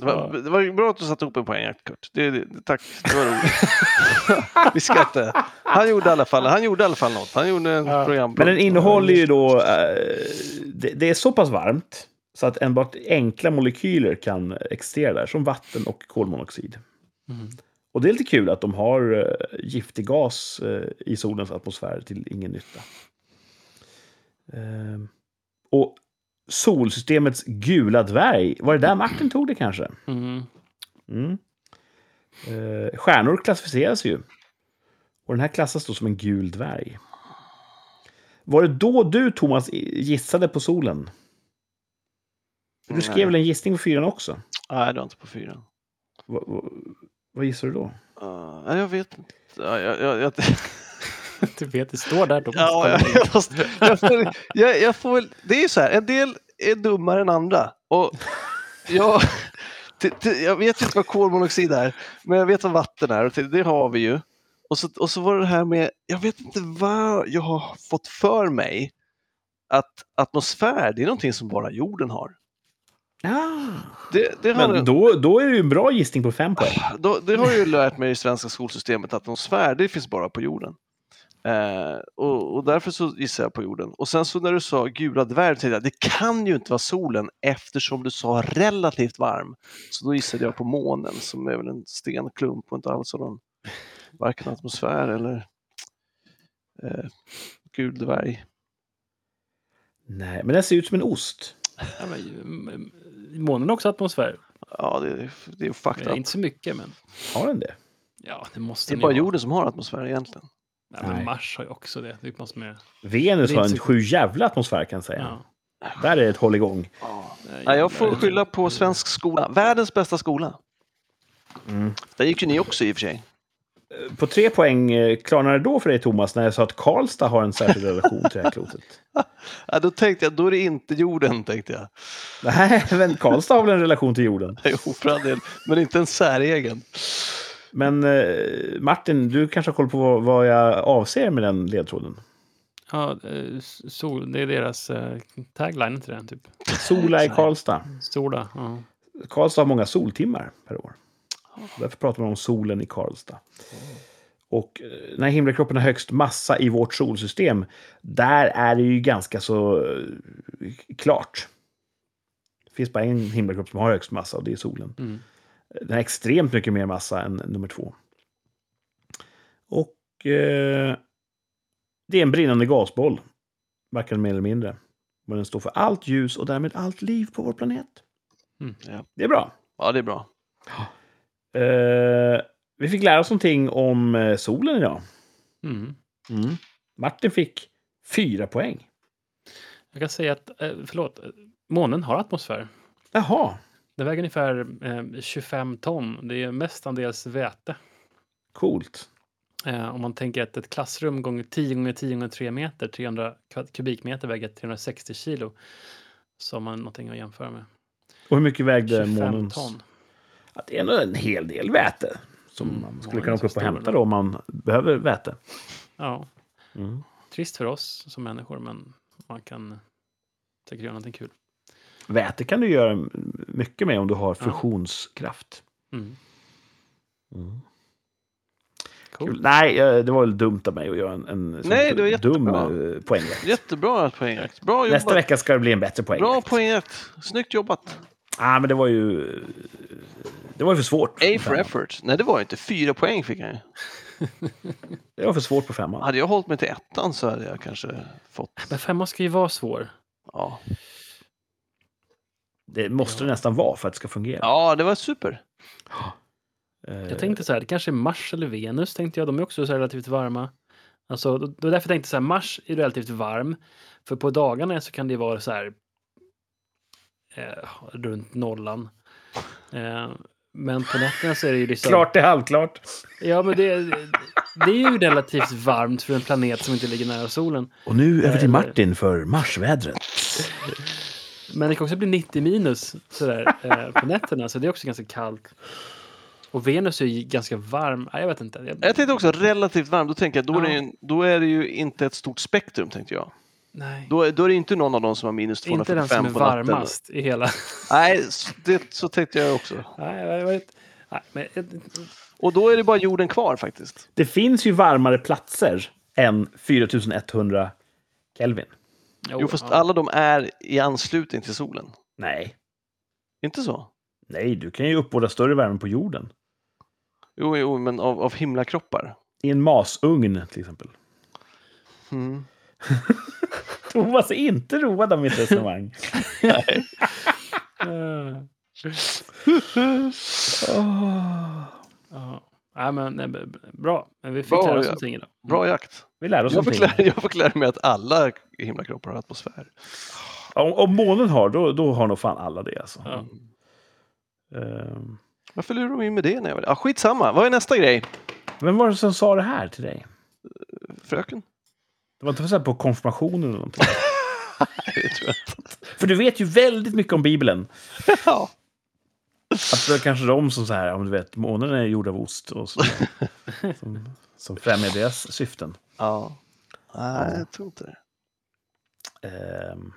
Det var, det var bra att du satte ihop en poäng, Kurt. Det, det, tack, det var roligt. vi inte... Han gjorde i alla fall, han gjorde i alla fall något. Han gjorde en Ja. program. Men den innehåller ju då... eh, det, det är så pass varmt så att enbart enkla molekyler kan existera där, som vatten och kolmonoxid. Mm. Och det är lite kul att de har uh, giftig gas eh, i solens atmosfär till ingen nytta. Ehm, och solsystemets gula dvärg, var det där Martin tog det kanske? Mm. Mm. Eh, stjärnor klassificeras ju. Och den här klassas då som en gul dvärg. Var det då du, Thomas, gissade på solen? Du skrev Nej. väl en gissning på fyran också? Nej, det var inte på fyran. Va, va, vad gissar du då? Uh, jag vet inte. Ja, jag, jag, jag, Du vet, det står där. Ja, jag, jag, måste, jag, får, jag, jag får väl, det är ju så här, en del är dummare än andra. Och jag, t, t, jag vet inte vad kolmonoxid är, men jag vet vad vatten är och det har vi ju. Och så, och så var det här med, jag vet inte vad jag har fått för mig att atmosfär, det är någonting som bara jorden har. Ja. Det, det, Men då, då är det ju en bra gissning på fem poäng. då, det har jag ju lärt mig i svenska skolsystemet, att atmosfär, det finns bara på jorden. Eh, och, och därför så gissar jag på jorden. Och sen så när du sa gula dvärg, tänkte jag, det kan ju inte vara solen eftersom du sa relativt varm. Så då gissade jag på månen som är väl en stenklump och inte alls har någon varken atmosfär eller eh, gul dvärg. Nej, men den ser ut som en ost. Ja, men, månen har också atmosfär. Ja, det, är- det är fucked up. inte så mycket, men Har den det? ja, det måste Det är bara ha. jorden som har atmosfär egentligen. Ja, men Nej. Mars har ju också det. Det man ju... Venus Det är har en så- sju jävla atmosfär kan jag säga. Ja. Där är ett hålligång. Ja, jag får skylla på svensk skola. Världens bästa skola. Mm. Där gick ju ni också i och för sig. På tre poäng eh, klarnade det då för dig Thomas när jag sa att Karlstad har en särskild relation till det här klotet? Ja, då tänkte jag, då är det inte jorden, tänkte jag. Nej, men Karlstad har väl en relation till jorden? Jo, för all del, men inte en säregen. Men eh, Martin, du kanske har koll på vad, vad jag avser med den ledtråden? Ja, eh, sol, det är deras eh, tagline till den, typ. Sola i Karlstad. Sola. Ja. Karlstad har många soltimmar per år. Därför pratar man om solen i Karlstad. Och eh, när himlakroppen har högst massa i vårt solsystem, där är det ju ganska så eh, klart. Det finns bara en himlakropp som har högst massa och det är solen. Mm. Den har extremt mycket mer massa än nummer två. Och eh, det är en brinnande gasboll, varken mer eller mindre. Men den står för allt ljus och därmed allt liv på vår planet. Mm. Ja. Det är bra. Ja, det är bra. Eh, vi fick lära oss någonting om eh, solen idag. Mm. Martin fick fyra poäng. Jag kan säga att, eh, förlåt, eh, månen har atmosfär. Jaha. Det väger ungefär eh, 25 ton. Det är mestadels väte. Coolt. Om man tänker att ett klassrum gånger 10 gånger 10 gånger 3 meter, 300 kva- kubikmeter väger 360 kilo. Så har man någonting att jämföra med. Och hur mycket vägde 25 månens... ton. Ja, det är nog en hel del väte. Som Mm, man skulle kunna åka upp och hämta då om man behöver väte. Ja, Mm. trist för oss som människor, men man kan säkert göra någonting kul. Väte kan du göra mycket med om du har fusionskraft. Mm. Mm. Cool. Nej, eh, det var väl dumt av mig att göra en, en Nej, det var dum jättebra. eh, poängrätt. Jättebra poängrätt. Bra jobbat. Nästa vecka ska det bli en bättre poängrätt. Bra poängrätt. Snyggt jobbat. Ah, men det var ju... Det var ju för svårt. A for effort. Nej, det var inte. Fyra poäng fick han ju. Det var för svårt på femman. Hade jag hållit mig till ettan så hade jag kanske fått... Men femman ska ju vara svår. Ja, Det måste det nästan vara för att det ska fungera. ja det var super. Eh, Jag tänkte så här, det kanske är Mars eller Venus, tänkte jag. De är också så här relativt varma. Alltså, det var därför jag tänkte så här, Mars är relativt varm. För på dagarna så kan det vara så här eh, runt nollan. Eh, men på nätterna så är det ju liksom... Klart det är halvklart. Ja, men det, det är ju relativt varmt för en planet som inte ligger nära solen. Och nu över till Eller- Martin för marsvädret. Men det kan också bli 90 minus sådär, eh, på nätterna, så det är också ganska kallt. Och Venus är ju ganska varm. Nej, jag vet inte. Jag, Jag tänkte också relativt varm. Då tänker jag då är, det, Ja. ju- då är det ju inte ett stort spektrum tänkte jag. Nej, Då, är- då är det inte någon av dem som har minus inte den 245 som är varmast i hela... Nej, det, så tänkte jag också. nej, jag vet. Nej, men, Och då är det bara jorden kvar faktiskt. Det finns ju varmare platser än 4100 Kelvin. Jo, fast ja. alla de är i anslutning till solen. Nej. Inte så? Nej, du kan ju uppbåda större värme på jorden. Jo, jo men av, av himlakroppar. I en masugn till exempel. Mm. Thomas är inte road av mitt resonemang. Eh, Åh. ja. Nej, men nej, bra. Men vi fick Bra, lära oss någonting idag. Bra jakt. Vi lär oss Jag fick, lära, jag fick lära mig att alla himlakroppar har atmosfär. Om, om månen har, då, då har nog fan alla det alltså. Ja. Ehm, Varför lurar de in med det? När jag ah, skitsamma, vad är nästa grej? vem var det som sa det här till dig? Fröken? Det var inte så på konfirmationen eller någonting? Nej, det tror jag inte. För du vet ju väldigt mycket om Bibeln. Ja. Att det är kanske de som så här, om du vet, månen är gjord av ost och så. som, som främjar deras syften. ja. Nej, jag tror inte det. Ehm.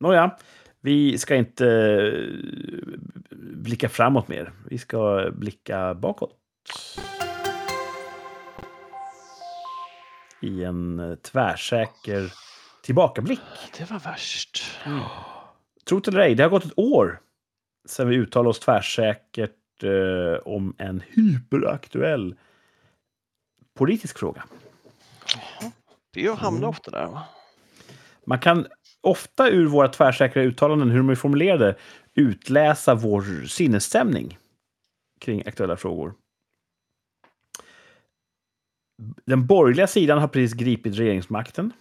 Nåja, vi ska inte eh, blicka framåt mer. Vi ska blicka bakåt. I en eh, tvärsäker tillbakablick. Det var värst. Tro det eller ej, det har gått ett år sedan vi uttalade oss tvärsäkert eh, om en hyperaktuell politisk fråga. Det är jag hamnar Mm. ofta där. Va? Man kan ofta ur våra tvärsäkra uttalanden, hur de är formulerade, utläsa vår sinnesstämning kring aktuella frågor. Den borgerliga sidan har precis gripit regeringsmakten.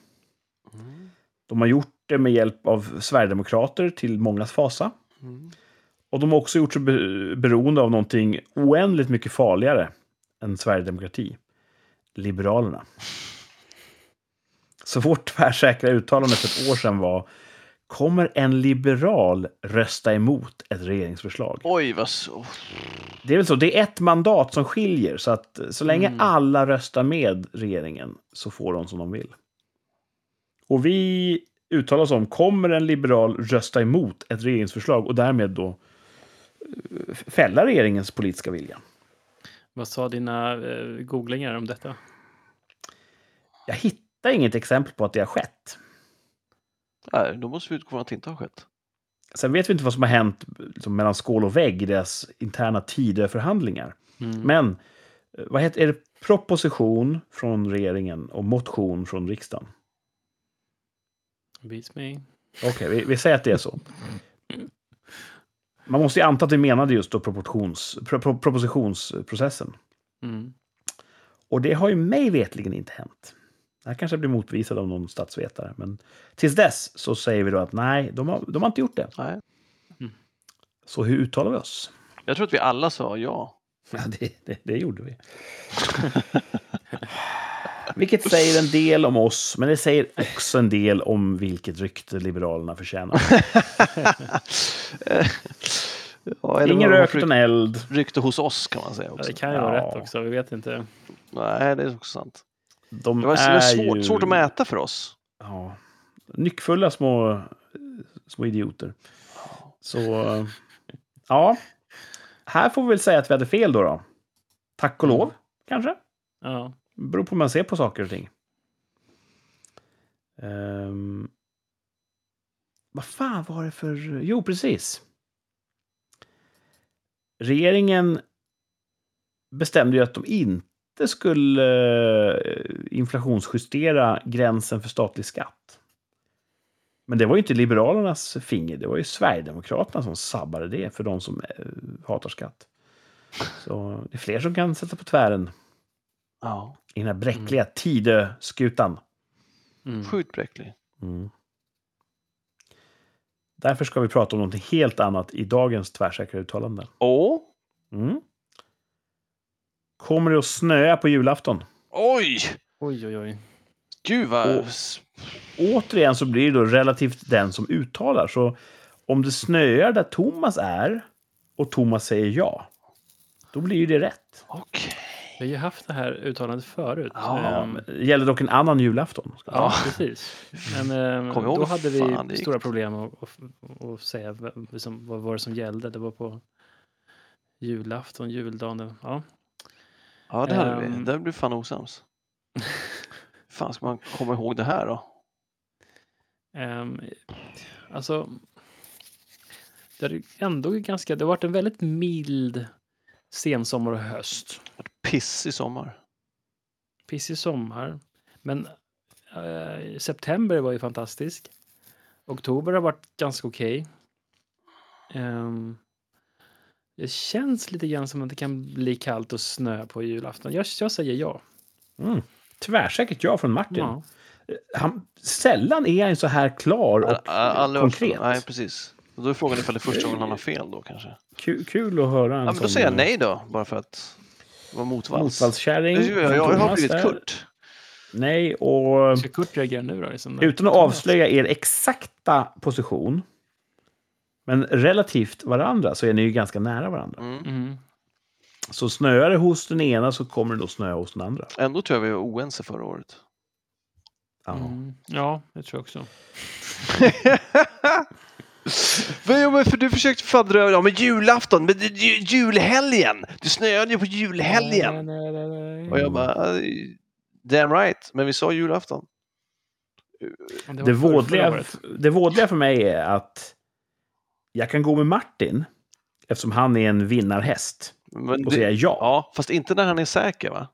De har gjort det med hjälp av Sverigedemokrater till mångas fasa. Mm. Och de har också gjort sig beroende av någonting oändligt mycket farligare än Sverigedemokrati. Liberalerna. Så vårt tvärsäkra uttalande för ett år sedan var Kommer en liberal rösta emot ett regeringsförslag? Oj, vad så. Oh. Det är väl så, det är ett mandat som skiljer. Så att så länge Mm. alla röstar med regeringen så får de som de vill. Och vi uttalar oss om, kommer en liberal rösta emot ett regeringsförslag och därmed då eh, fälla regeringens politiska vilja? Vad sa dina eh, googlingar om detta? Jag hittar inget exempel på att det har skett. Nej, då måste vi utgå från att det inte har skett. Sen vet vi inte vad som har hänt liksom, mellan skål och vägg i deras interna Tidöförhandlingar. Mm. Men eh, vad heter, är det proposition från regeringen och motion från riksdagen? Beats me. Okej, vi, vi säger att det är så. Man måste ju anta att vi menade just då proportions, pro, pro, propositionsprocessen. Mm. Och det har ju mig vetligen inte hänt. Det här kanske blir motvisad av någon statsvetare. Men tills dess så säger vi då att nej, de har, de har inte gjort det. Nej. Så hur uttalar vi oss? Jag tror att vi alla sa ja. Ja, det, det, det gjorde vi. Vilket säger en del om oss, men det säger också en del om vilket rykte Liberalerna förtjänar. ja Ingen rök utan eld. Rykte hos oss kan man säga Ja, också. det kan ju vara Ja. rätt också, vi vet inte. Nej, det är också sant. De Det var, är svårt, ju... svårt att mäta för oss. Ja. Nyckfulla små, små idioter. Så, ja. Här får vi väl säga att vi hade fel då. då. Tack och lov, kanske. Ja. Beror på hur man ser på saker och ting. Ehm, vad fan var det för... Jo, precis. Regeringen bestämde ju att de inte skulle eh, inflationsjustera gränsen för statlig skatt. Men det var ju inte Liberalernas finger, det var ju Sverigedemokraterna som sabbade det för de som eh, hatar skatt. Så det är fler som kan sätta på tvären Ja. i den här bräckliga Tidöskutan. Mm. Sjukt bräcklig. Mm. Därför ska vi prata om något helt annat i dagens tvärsäkra uttalande. Åh! Mm. Kommer det att snöa på julafton? Oj! Oj, oj, oj. Gud vad... Och- Återigen så blir det då relativt den som uttalar. Så om det snöar där Thomas är och Thomas säger ja, då blir ju det rätt. Okej. Vi har ju haft det här uttalandet förut. Ja, Det gäller dock en annan julafton. Ja, precis. Men ehm, Kom ihåg då hade vi fan det gick. stora problem att, att, att säga liksom, vad var det som gällde. Det var på julafton, juldagen. Ja. Ja, det hade vi. Ehm. Där blir fan osams. fan ska man komma ihåg det här då? Um, alltså, det är ändå ganska, det har varit en väldigt mild sensommar och höst. Pissig sommar. Pissig sommar. Men eh, september var ju fantastisk. Oktober har varit ganska okej. Ehm, det känns lite grann som att det kan bli kallt och snö på julafton. Jag, jag säger ja. Mm. Tvärsäkert ja från Martin. ja. Han, sällan är han så här klar och All- konkret. Nej, precis. Och då är frågan ifall det är första gången han har fel då kanske. Kul, kul att höra en Ja, men då säger jag eh, nej då, bara för att vara motvalls. Motvallskärring. Jag, jag, jag har blivit där. Kurt. Nej, och Ska Kurt reagera nu då? Liksom, utan att avslöja er exakta position, men relativt varandra, så är ni ju ganska nära varandra. Mm. Mm. Så snöar det hos den ena så kommer det nog snöa hos den andra. Ändå tror jag vi var oense förra året. Ja. Mm. Ja, det tror jag också. men, ja, men för du försökte faddra ja, men julafton, men det- ju- julhelgen! Det snöade ju på julhelgen! Nej, nej, nej, nej. Och jag bara, "Eh, damn right, men vi sa julafton. Det, förra vådliga, det vådliga för mig är att jag kan gå med Martin, eftersom han är en vinnarhäst, Men och det, säga ja. ja, fast inte när han är säker va?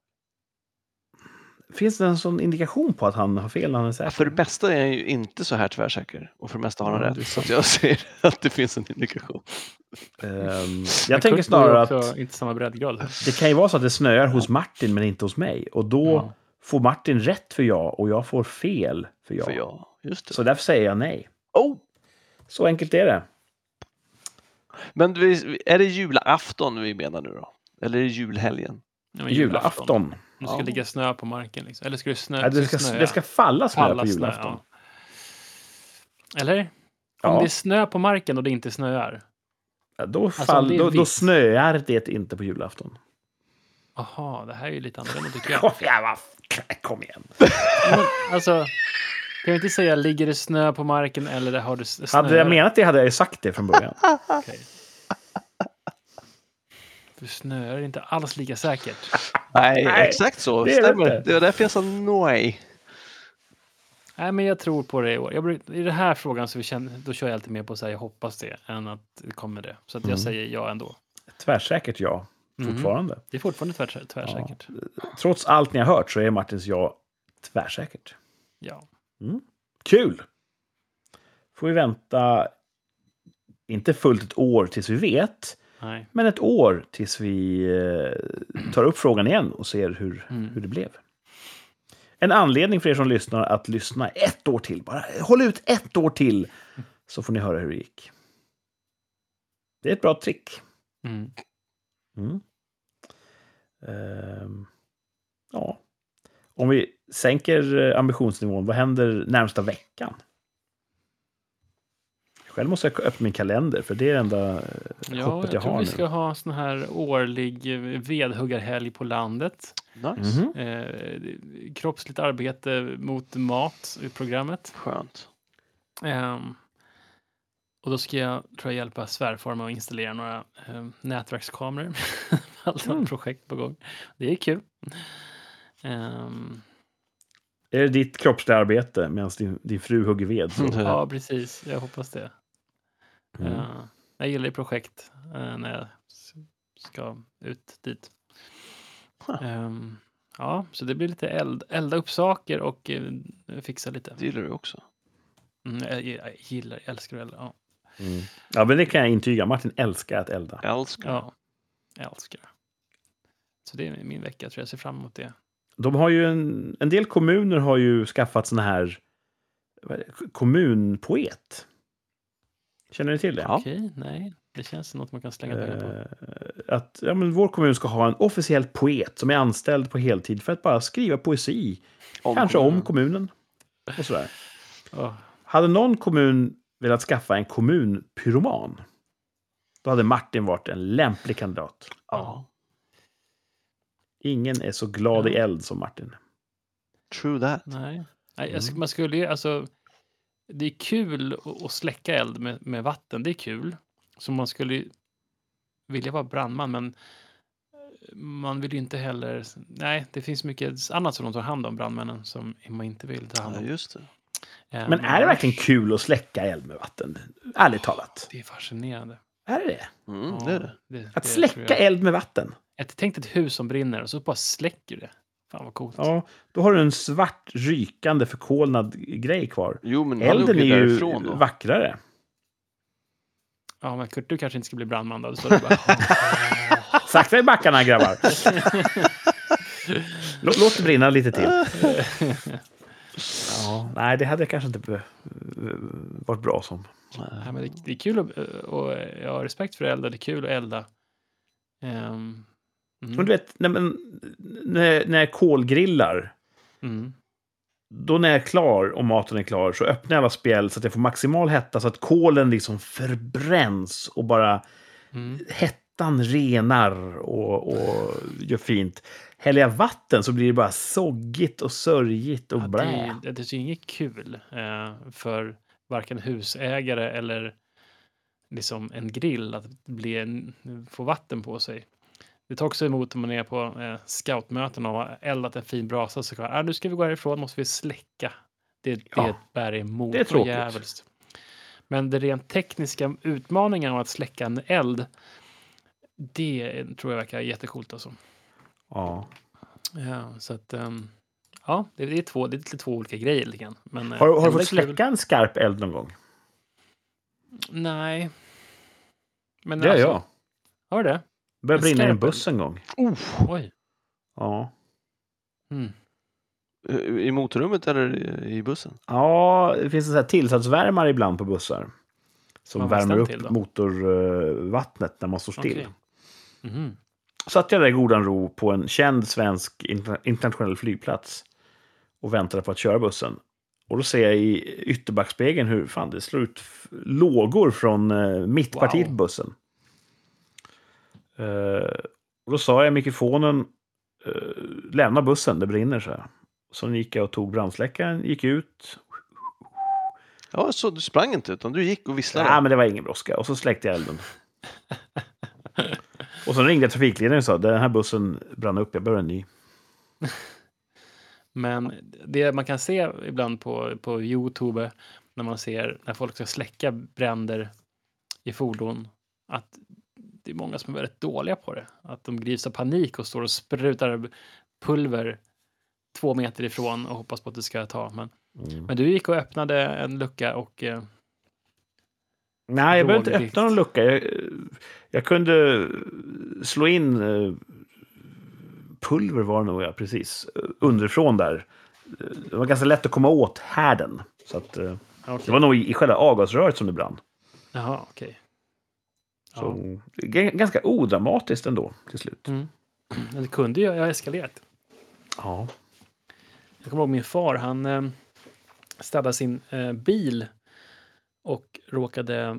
Finns det en sån indikation på att han har fel när han är säker? För det bästa är han ju inte så här tvärsäker och för det mesta har han Ja, rätt. Så att jag säger att det finns en indikation. Men jag tänker snarare att Inte samma breddgrad. det kan ju vara så att det snöar hos Martin men inte hos mig. Och då Ja. får Martin rätt för ja och jag får fel för ja. För ja, just det. Så därför säger jag nej. Oh! Så enkelt är det. Men är det julafton vi menar nu då? Eller är det julhelgen? Ja, Julafton. Det ska Ja. ligga snö på marken. Liksom. Eller ska det snö? Ja, det, ska, det ska falla snö Falla på snö, julafton. ja. Eller? Om det är snö på marken och det inte snöar? Ja, då, om fall, det är då, då snöar det inte på julafton. Aha, det här är ju lite annorlunda tycker jag. Kom igen? Kom igen. Men, alltså, kan vi inte säga ligger det snö på marken eller det har det s- snöar? Hade jag menat det hade jag ju sagt det från början. Okej. För snöar är inte alls lika säkert. Nej, Nej, exakt så. det är det Stämmer. inte. Det var därför jag sa nej. Nej, men jag tror på det i år. Jag, I den här frågan så vi känner, då kör jag alltid med på att säga jag hoppas det, än att det kommer det. Så att jag Mm. säger ja ändå. Tvärsäkert ja, Mhm. fortfarande. Det är fortfarande tvärs, tvärsäkert. Trots allt ni har hört så är Martins ja tvärsäkert. Ja. Kul! Får vi vänta, inte fullt ett år tills vi vet, Nej. men ett år tills vi eh, tar upp frågan igen och ser hur, Mm. hur det blev. En anledning för er som lyssnar att lyssna ett år till. Bara håll ut ett år till så får ni höra hur det gick. Det är ett bra trick. Mm. Mm. Ehm, ja. Om vi sänker eh, ambitionsnivån, vad händer närmsta veckan? Själv måste jag öppna min kalender, för det är det enda eh, Ja, hoppet jag jag tror har vi nu. ska ha sån här årlig eh, vedhuggarhelg på landet. Nice. Mhm. Eh, kroppsligt arbete mot mat i programmet. Skönt. Ehm, och då ska jag, tror jag, hjälpa svärfar med att installera några eh, nätverkskameror. Allt Mm. projekt på gång. Det är kul. Ehm, Är det ditt kroppsliga arbete medan din, din fru hugger ved? Så? Ja, precis. Jag hoppas det. Mm. Eh, jag gillar ju projekt eh, när jag ska ut dit. Huh. Ehm, ja, så det blir lite eld, elda upp saker och eh, fixa lite. Det gillar du också. Mm, jag, jag gillar, jag älskar att elda. Ja, Mm. Ja, men det kan jag intyga. Martin älskar att elda. Älskar. ja jag älskar. Så det är min vecka, tror jag. jag ser fram emot det. De har ju en, en del kommuner har ju skaffat såna här kommunpoet. Känner ni till det? Ja. Okej, nej. Det känns som något man kan slänga pengar på. Eh, att ja, men vår kommun ska ha en officiell poet som är anställd på heltid för att bara skriva poesi. Om Kanske kommunen. om kommunen. Och sådär. Åh, Hade någon kommun velat skaffa en kommunpyroman, då hade Martin varit en lämplig kandidat. Ja. Ingen är så glad i Ja. eld som Martin. True that. nej. nej Mm. man skulle ju, alltså, det är kul att, släcka eld med, med vatten. Det är kul. Så man skulle ju vilja vara brandman, men eh, man vill ju inte heller... Nej, det finns mycket annat som de tar hand om, brandmännen, som man inte vill ta hand Ja, om. just det. Eh, Men är det verkligen kul att släcka eld med vatten? Ärligt talat. Det är fascinerande. Är det det? Mm, Ja, det är det. det- Att det släcka eld med vatten? Ett, tänk ett hus som brinner och så bara släcker det. Fan vad coolt. Ja, då har du en svart, rykande, förkolnad grej kvar. Jo, men Elden är ju då. vackrare. Ja, men Kurt, du kanske inte ska bli brandman då. Så du bara, Sakta i backarna grabbar. Lå- Låt det brinna lite till. Ja, nej, det hade jag kanske inte varit bra som. Nej, men det, det är kul att, och jag har respekt för att elda. Det är kul att elda. Ehm, mm, Men du vet, när, men, när, när jag kolgrillar, mm, då när jag är klar och maten är klar så öppnar jag alla spjäll så att jag får maximal hetta så att kolen liksom förbränns och bara mm. hettan renar och, och gör fint. Häller jag vatten så blir det bara soggigt och sörjigt och Ja, blä. det, det är inget kul eh, för varken husägare eller liksom en grill att bli en, få vatten på sig. Det tar också emot om man är på eh, scoutmöten och har eldat en fin brasa så kan ah, nu ska vi gå härifrån, måste vi släcka. Det, det Ja, bär emot det är tråkigt. Men det rent tekniska utmaningen av att släcka en eld, det tror jag verkar jättecoolt alltså. Ja. Ja, så att, ehm, ja, det, det, är två, det är lite två olika grejer grann. Men, eh, Har, har du fått släcka en skarp eld någon gång? Nej. Men Det alltså, jag. Har du det? Började En brinna i en buss en gång. Oj. Ja. Mm. I motorrummet eller i- bussen? ja, det finns en sån här tillsatsvärmare ibland på bussar. Som värmer upp motorvattnet när man står still. Okej. Mhm. satt jag där i godan ro på en känd svensk interna- internationell flygplats och väntade på att köra bussen. Och då ser jag i ytterbackspegeln hur fan det slår ut lågor från uh, mittpartiet Wow. på bussen. Eh, och då sa jag i mikrofonen, uh, lämna bussen, det brinner, så här. Så gick jag och tog brandsläckaren, gick ut. Ja, så du sprang inte utan du gick och visslade? Nej, men det var ingen brådska. Och så släckte jag elden. och så ringde jag trafikledningen och sa, den här bussen brann upp, jag behöver en ny. Men det man kan se ibland på, på Youtube när man ser när folk ska släcka bränder i fordon att det är många som är väldigt dåliga på det. Att de grips av panik och står och sprutar pulver två meter ifrån och hoppas på att det ska ta. Men, Mm. men du gick och öppnade en lucka och eh, Nej, jag behöver inte öppna någon lucka. Jag, jag kunde slå in eh, pulver var det nog, ja, precis. eh, Underifrån där. Eh, Det var ganska lätt att komma åt härden. Så att, okej. det var nog i, i själva avgasröret som det brann. Jaha, okej. Så, g- ganska odramatiskt ändå till slut. Mm. Men det kunde ju ha eskalerat. Ja. Jag kommer ihåg min far, han eh, städade sin eh, bil och råkade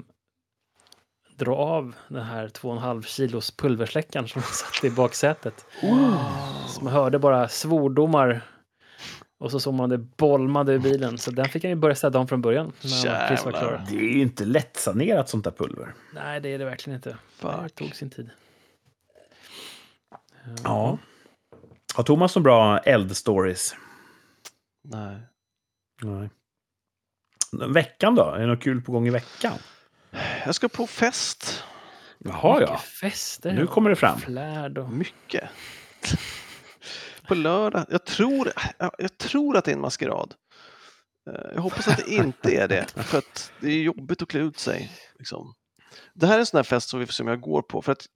dra av den här 2,5 kilos pulversläckaren som satt i baksätet. Så man hörde bara svordomar och så såg man det bolmade ur bilen. Så den fick han ju börja städa om från början. När. Det är ju inte lättsanerat sånt där pulver. Nej, det är det verkligen inte. Det tog sin tid. Ja. Har Thomas så bra eldstories? Nej. Nej. Veckan då? Är det något kul på gång i veckan? Jag ska på fest. Jaha, ja. Fester. Nu kommer det fram. Flärd och... Mycket. På lördag. Jag tror, jag, tror att det är en maskerad. Eh, Jag hoppas att det inte är det, för att det är jobbigt att klä ut sig. Liksom. Det här är en sån här fest som vi får se om jag går på. För att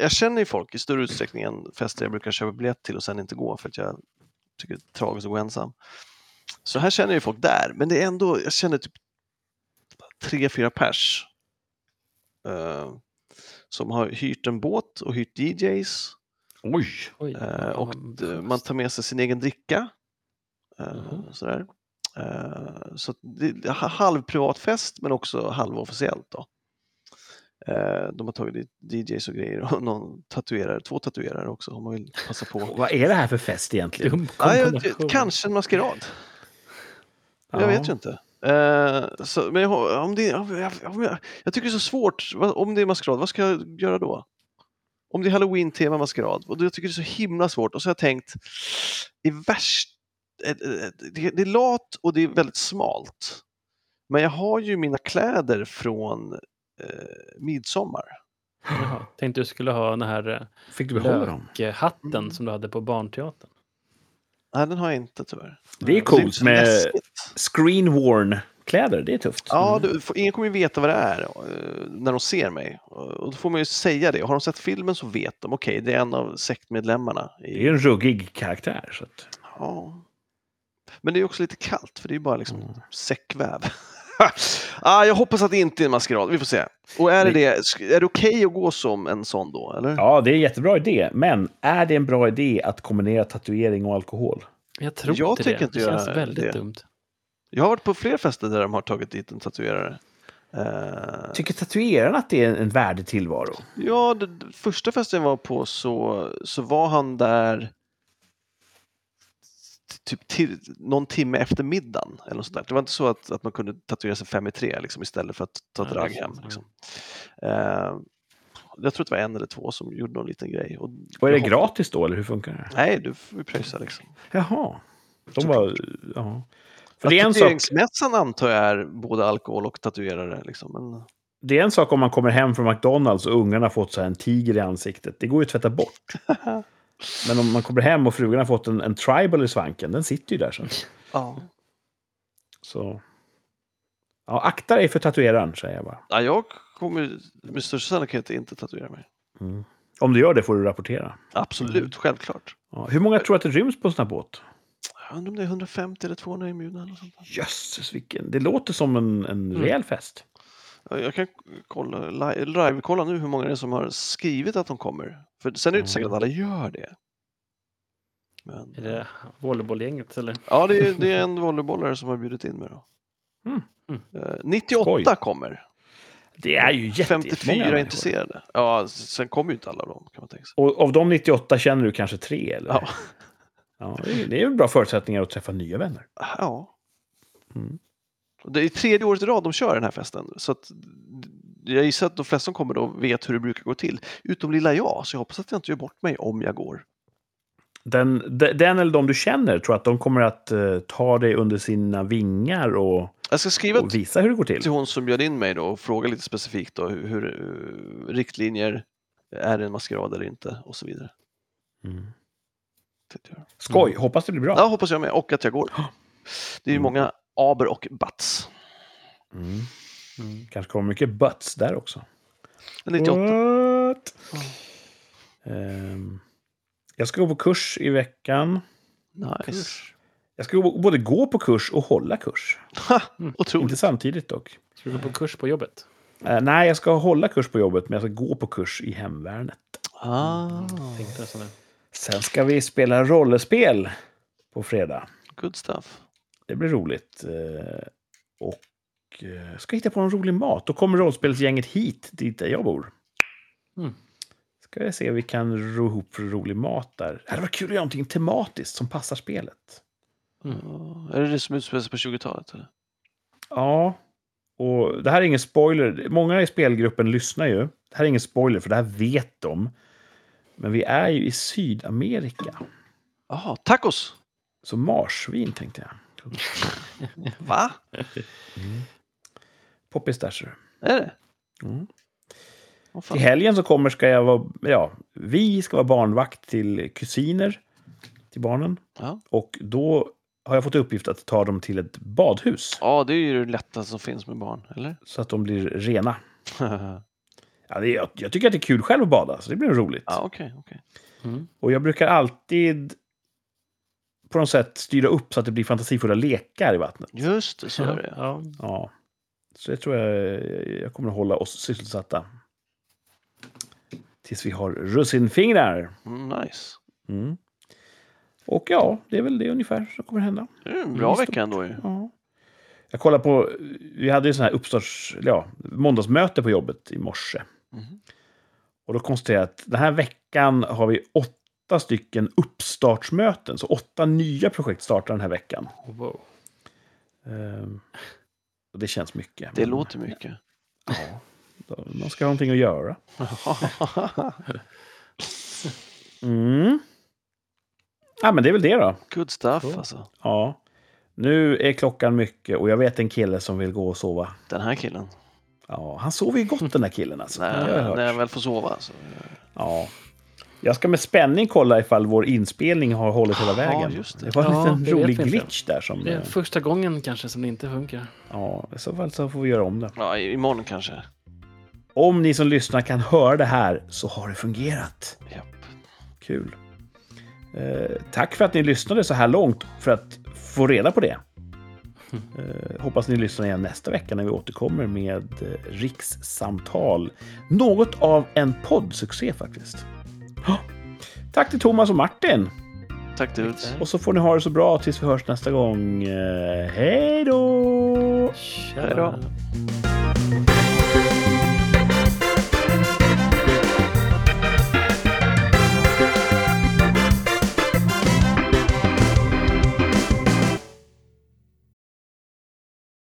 jag känner ju folk i större utsträckning än fester jag brukar köpa biljett till och sen inte gå för att jag tycker det är tragiskt att gå ensam. Så här känner jag ju folk där, men det är ändå, jag känner typ tre, fyra pers eh, som har hyrt en båt och hyrt DJs Oj! Oj, Eh, och man tar med sig sin egen dricka. Eh, Mhm. sådär. Eh, så det är ha- halv privatfest men också halvofficiellt. Då. Eh, de har tagit dit DJs och grejer och någon tatuerare, två tatuerare också om man vill passa på. Vad är det här för fest egentligen? Ja, jag, kanske en maskerad, Ja. jag vet ju inte. Eh, så, men jag, om det, jag, jag, jag tycker det är så svårt, om det är maskerad, vad ska jag göra då? Om det är halloween-tema maskerad, och jag tycker det är så himla svårt. Och så har jag tänkt, i värst, eh, eh, det, det är lat och det är väldigt smalt. Men jag har ju mina kläder från eh, midsommar. Jaha, tänkte du skulle ha den här eh, Fick du behålla dem? lökhatten Mm. som du hade på barnteatern. Nej, den har jag inte tyvärr. Det är Det är coolt så med screen-worn-kläder. Det är tufft. Ja, du, ingen kommer ju veta vad det är eh, när de ser mig. Och då får man ju säga det. Har de sett filmen så vet de, okej, det är en av sektmedlemmarna. I, Det är en ruggig karaktär. Så att... Ja. Men det är också lite kallt, för det är bara liksom Mm. säckväv. ah, jag hoppas att det inte är en maskerad, vi får se. Och är det det, är det okej att gå som en sån då, eller? Ja, det är en jättebra idé. Men är det en bra idé att kombinera tatuering och alkohol? Jag tror Jag inte det. inte det känns väldigt det. dumt. Jag har varit på fler fester där de har tagit dit en tatuerare. Eh, Tycker tatuerarna att det är en värdig tillvaro? Ja, det, det, första festen jag var på så, så var han där typ till, någon timme efter middagen. Eller något. Det var inte så att, att man kunde tatuera sig fem i tre liksom, istället för att ta drag hem. Liksom. Eh, jag tror att det var en eller två som gjorde någon liten grej. Och, Och är det gratis då, eller hur funkar det? Nej, du får ju pröjsa liksom. Jaha. De var... Ja. För det är, en sak, Tatueringsmässan antar jag är både alkohol och tatuerare. Liksom. Men, det är en sak om man kommer hem från McDonalds och ungarna har fått så här en tiger i ansiktet. Det går ju att tvätta bort. Men om man kommer hem och frugan har fått en, en tribal i svanken, den sitter ju där sen. ja. Så... Ja, akta dig för tatueraren, säger jag bara. Ja, jag kommer med största sannolikhet inte tatuera mig. Mm. Om du gör det får du rapportera. Absolut, Mm. självklart. Ja, hur många tror att det ryms på en sån här båt? Jag undrar om det är 150 eller 200 inbjudna eller sånt. Jösses, vilken... Det låter som en, en Mm. rejäl fest. Ja, Jag kan kolla, li- live-kolla nu hur många det är som har skrivit att de kommer. För sen är det inte säkert att alla gör det. Men, Är det volleybollgänget eller? Ja, det är, det är en volleybollare som har bjudit in mig. Då. Mm. Mm. Eh, 98 Skoj. kommer. Det är ju jätte, 54 jättemånga människor. intresserade. Ja, sen kommer ju inte alla av dem kan man tänka sig. Och av de 98 känner du kanske tre? Eller? Ja. Ja, det är- ju bra förutsättningar att träffa nya vänner. Ja. Mm. Det är tredje året i rad de kör den här festen. Så att, jag gissar att de flesta som kommer då vet hur det brukar gå till. Utom lilla jag, så jag hoppas att jag inte gör bort mig om jag går. Den, de- den eller de du känner, tror att de kommer att eh, ta dig under sina vingar och, Jag ska skriva och visa hur det går till? till hon som bjöd in mig då och fråga lite specifikt då hur, hur eh, riktlinjer, är det en maskerad eller inte och så vidare. Mm. Jag. Skoj, hoppas det blir bra. Ja, hoppas jag med och att jag går. Det är ju Mm. många aber och buts. Mm. Mm. Kanske kommer mycket butts där också. En 98. What? Ehm, jag ska gå på kurs i veckan. Nice. Jag ska både gå på kurs och hålla kurs. Ha, Mm. Inte otroligt. samtidigt dock. Ska du gå på kurs på jobbet? Eh, nej, jag ska hålla kurs på jobbet, men jag ska gå på kurs i hemvärnet. Ah, Tänkte nästan det. Sen ska vi spela rollspel på fredag. good stuff. Det blir roligt. Eh, och eh, ska hitta på någon rolig mat. Då kommer rollspelsgänget hit, dit där jag bor. Mm. Ska vi se om vi kan ro ihop rolig mat där. Det varit kul att göra någonting tematiskt som passar spelet. Ja, är det det som utspelar sig på 20-talet? Eller? Ja, och det här är ingen spoiler. Många i spelgruppen lyssnar ju. Det här är ingen spoiler, för det här vet de. Men vi är ju i Sydamerika. Jaha, tacos! Så marsvin tänkte jag. Va? Poppis där ser du. Är det? Mm. Fan. Till helgen så kommer ska jag vara, ja, vi ska vara barnvakt till kusiner till barnen. Ja. Och då har jag fått i uppgift att ta dem till ett badhus. ja, det är ju det lättaste som finns med barn, eller? Så att de blir rena. Ja, det är, jag, jag tycker att det är kul själv att bada, så det blir roligt. ja, okej, okej. Mm. Och jag brukar alltid på något sätt styra upp så att det blir fantasifulla lekar i vattnet. Just det, så är det. Ja. Ja. Så det tror jag jag kommer att hålla oss sysselsatta. Tills vi har russinfingrar. Mm, nice. Mm. Och ja, det är väl det ungefär som kommer hända. Det är en bra Mm, vecka ändå ju. Ja. Jag kollar på, vi hade ju sån här uppstarts, ja, måndagsmöte på jobbet i morse. Mhm. Och då konstaterade jag att den här veckan har vi åtta stycken uppstartsmöten. Så åtta nya projekt startar den här veckan. Wow. Ehm, och det känns mycket. Det men- låter mycket. Ja, då- man ska ha någonting att göra. Mm. Ja, men det är väl det då. Good stuff Cool. alltså. Ja. Nu är klockan mycket och jag vet en kille som vill gå och sova. Den här killen. Ja, han sover ju gott den där killen alltså. När, när jag väl får sova. Så. Ja. Jag ska med spänning kolla ifall vår inspelning har hållit hela Ja, vägen. just det. det var en Ja, liten rolig glitch där. Som, Det är eh, första gången kanske som det inte funkar. ja, I så fall så får vi göra om det. Ja, i- imorgon kanske. Om ni som lyssnar kan höra det här så har det fungerat. Japp. Kul. Eh, tack för att ni lyssnade så här långt för att få reda på det. Eh, hoppas ni lyssnar igen nästa vecka när vi återkommer med eh, rikssamtal. Något av en poddsuccé faktiskt. Ja. Tack till Thomas och Martin. Tack dudes. Och så får ni ha det så bra tills vi hörs nästa gång. Eh, hej då! Hej då.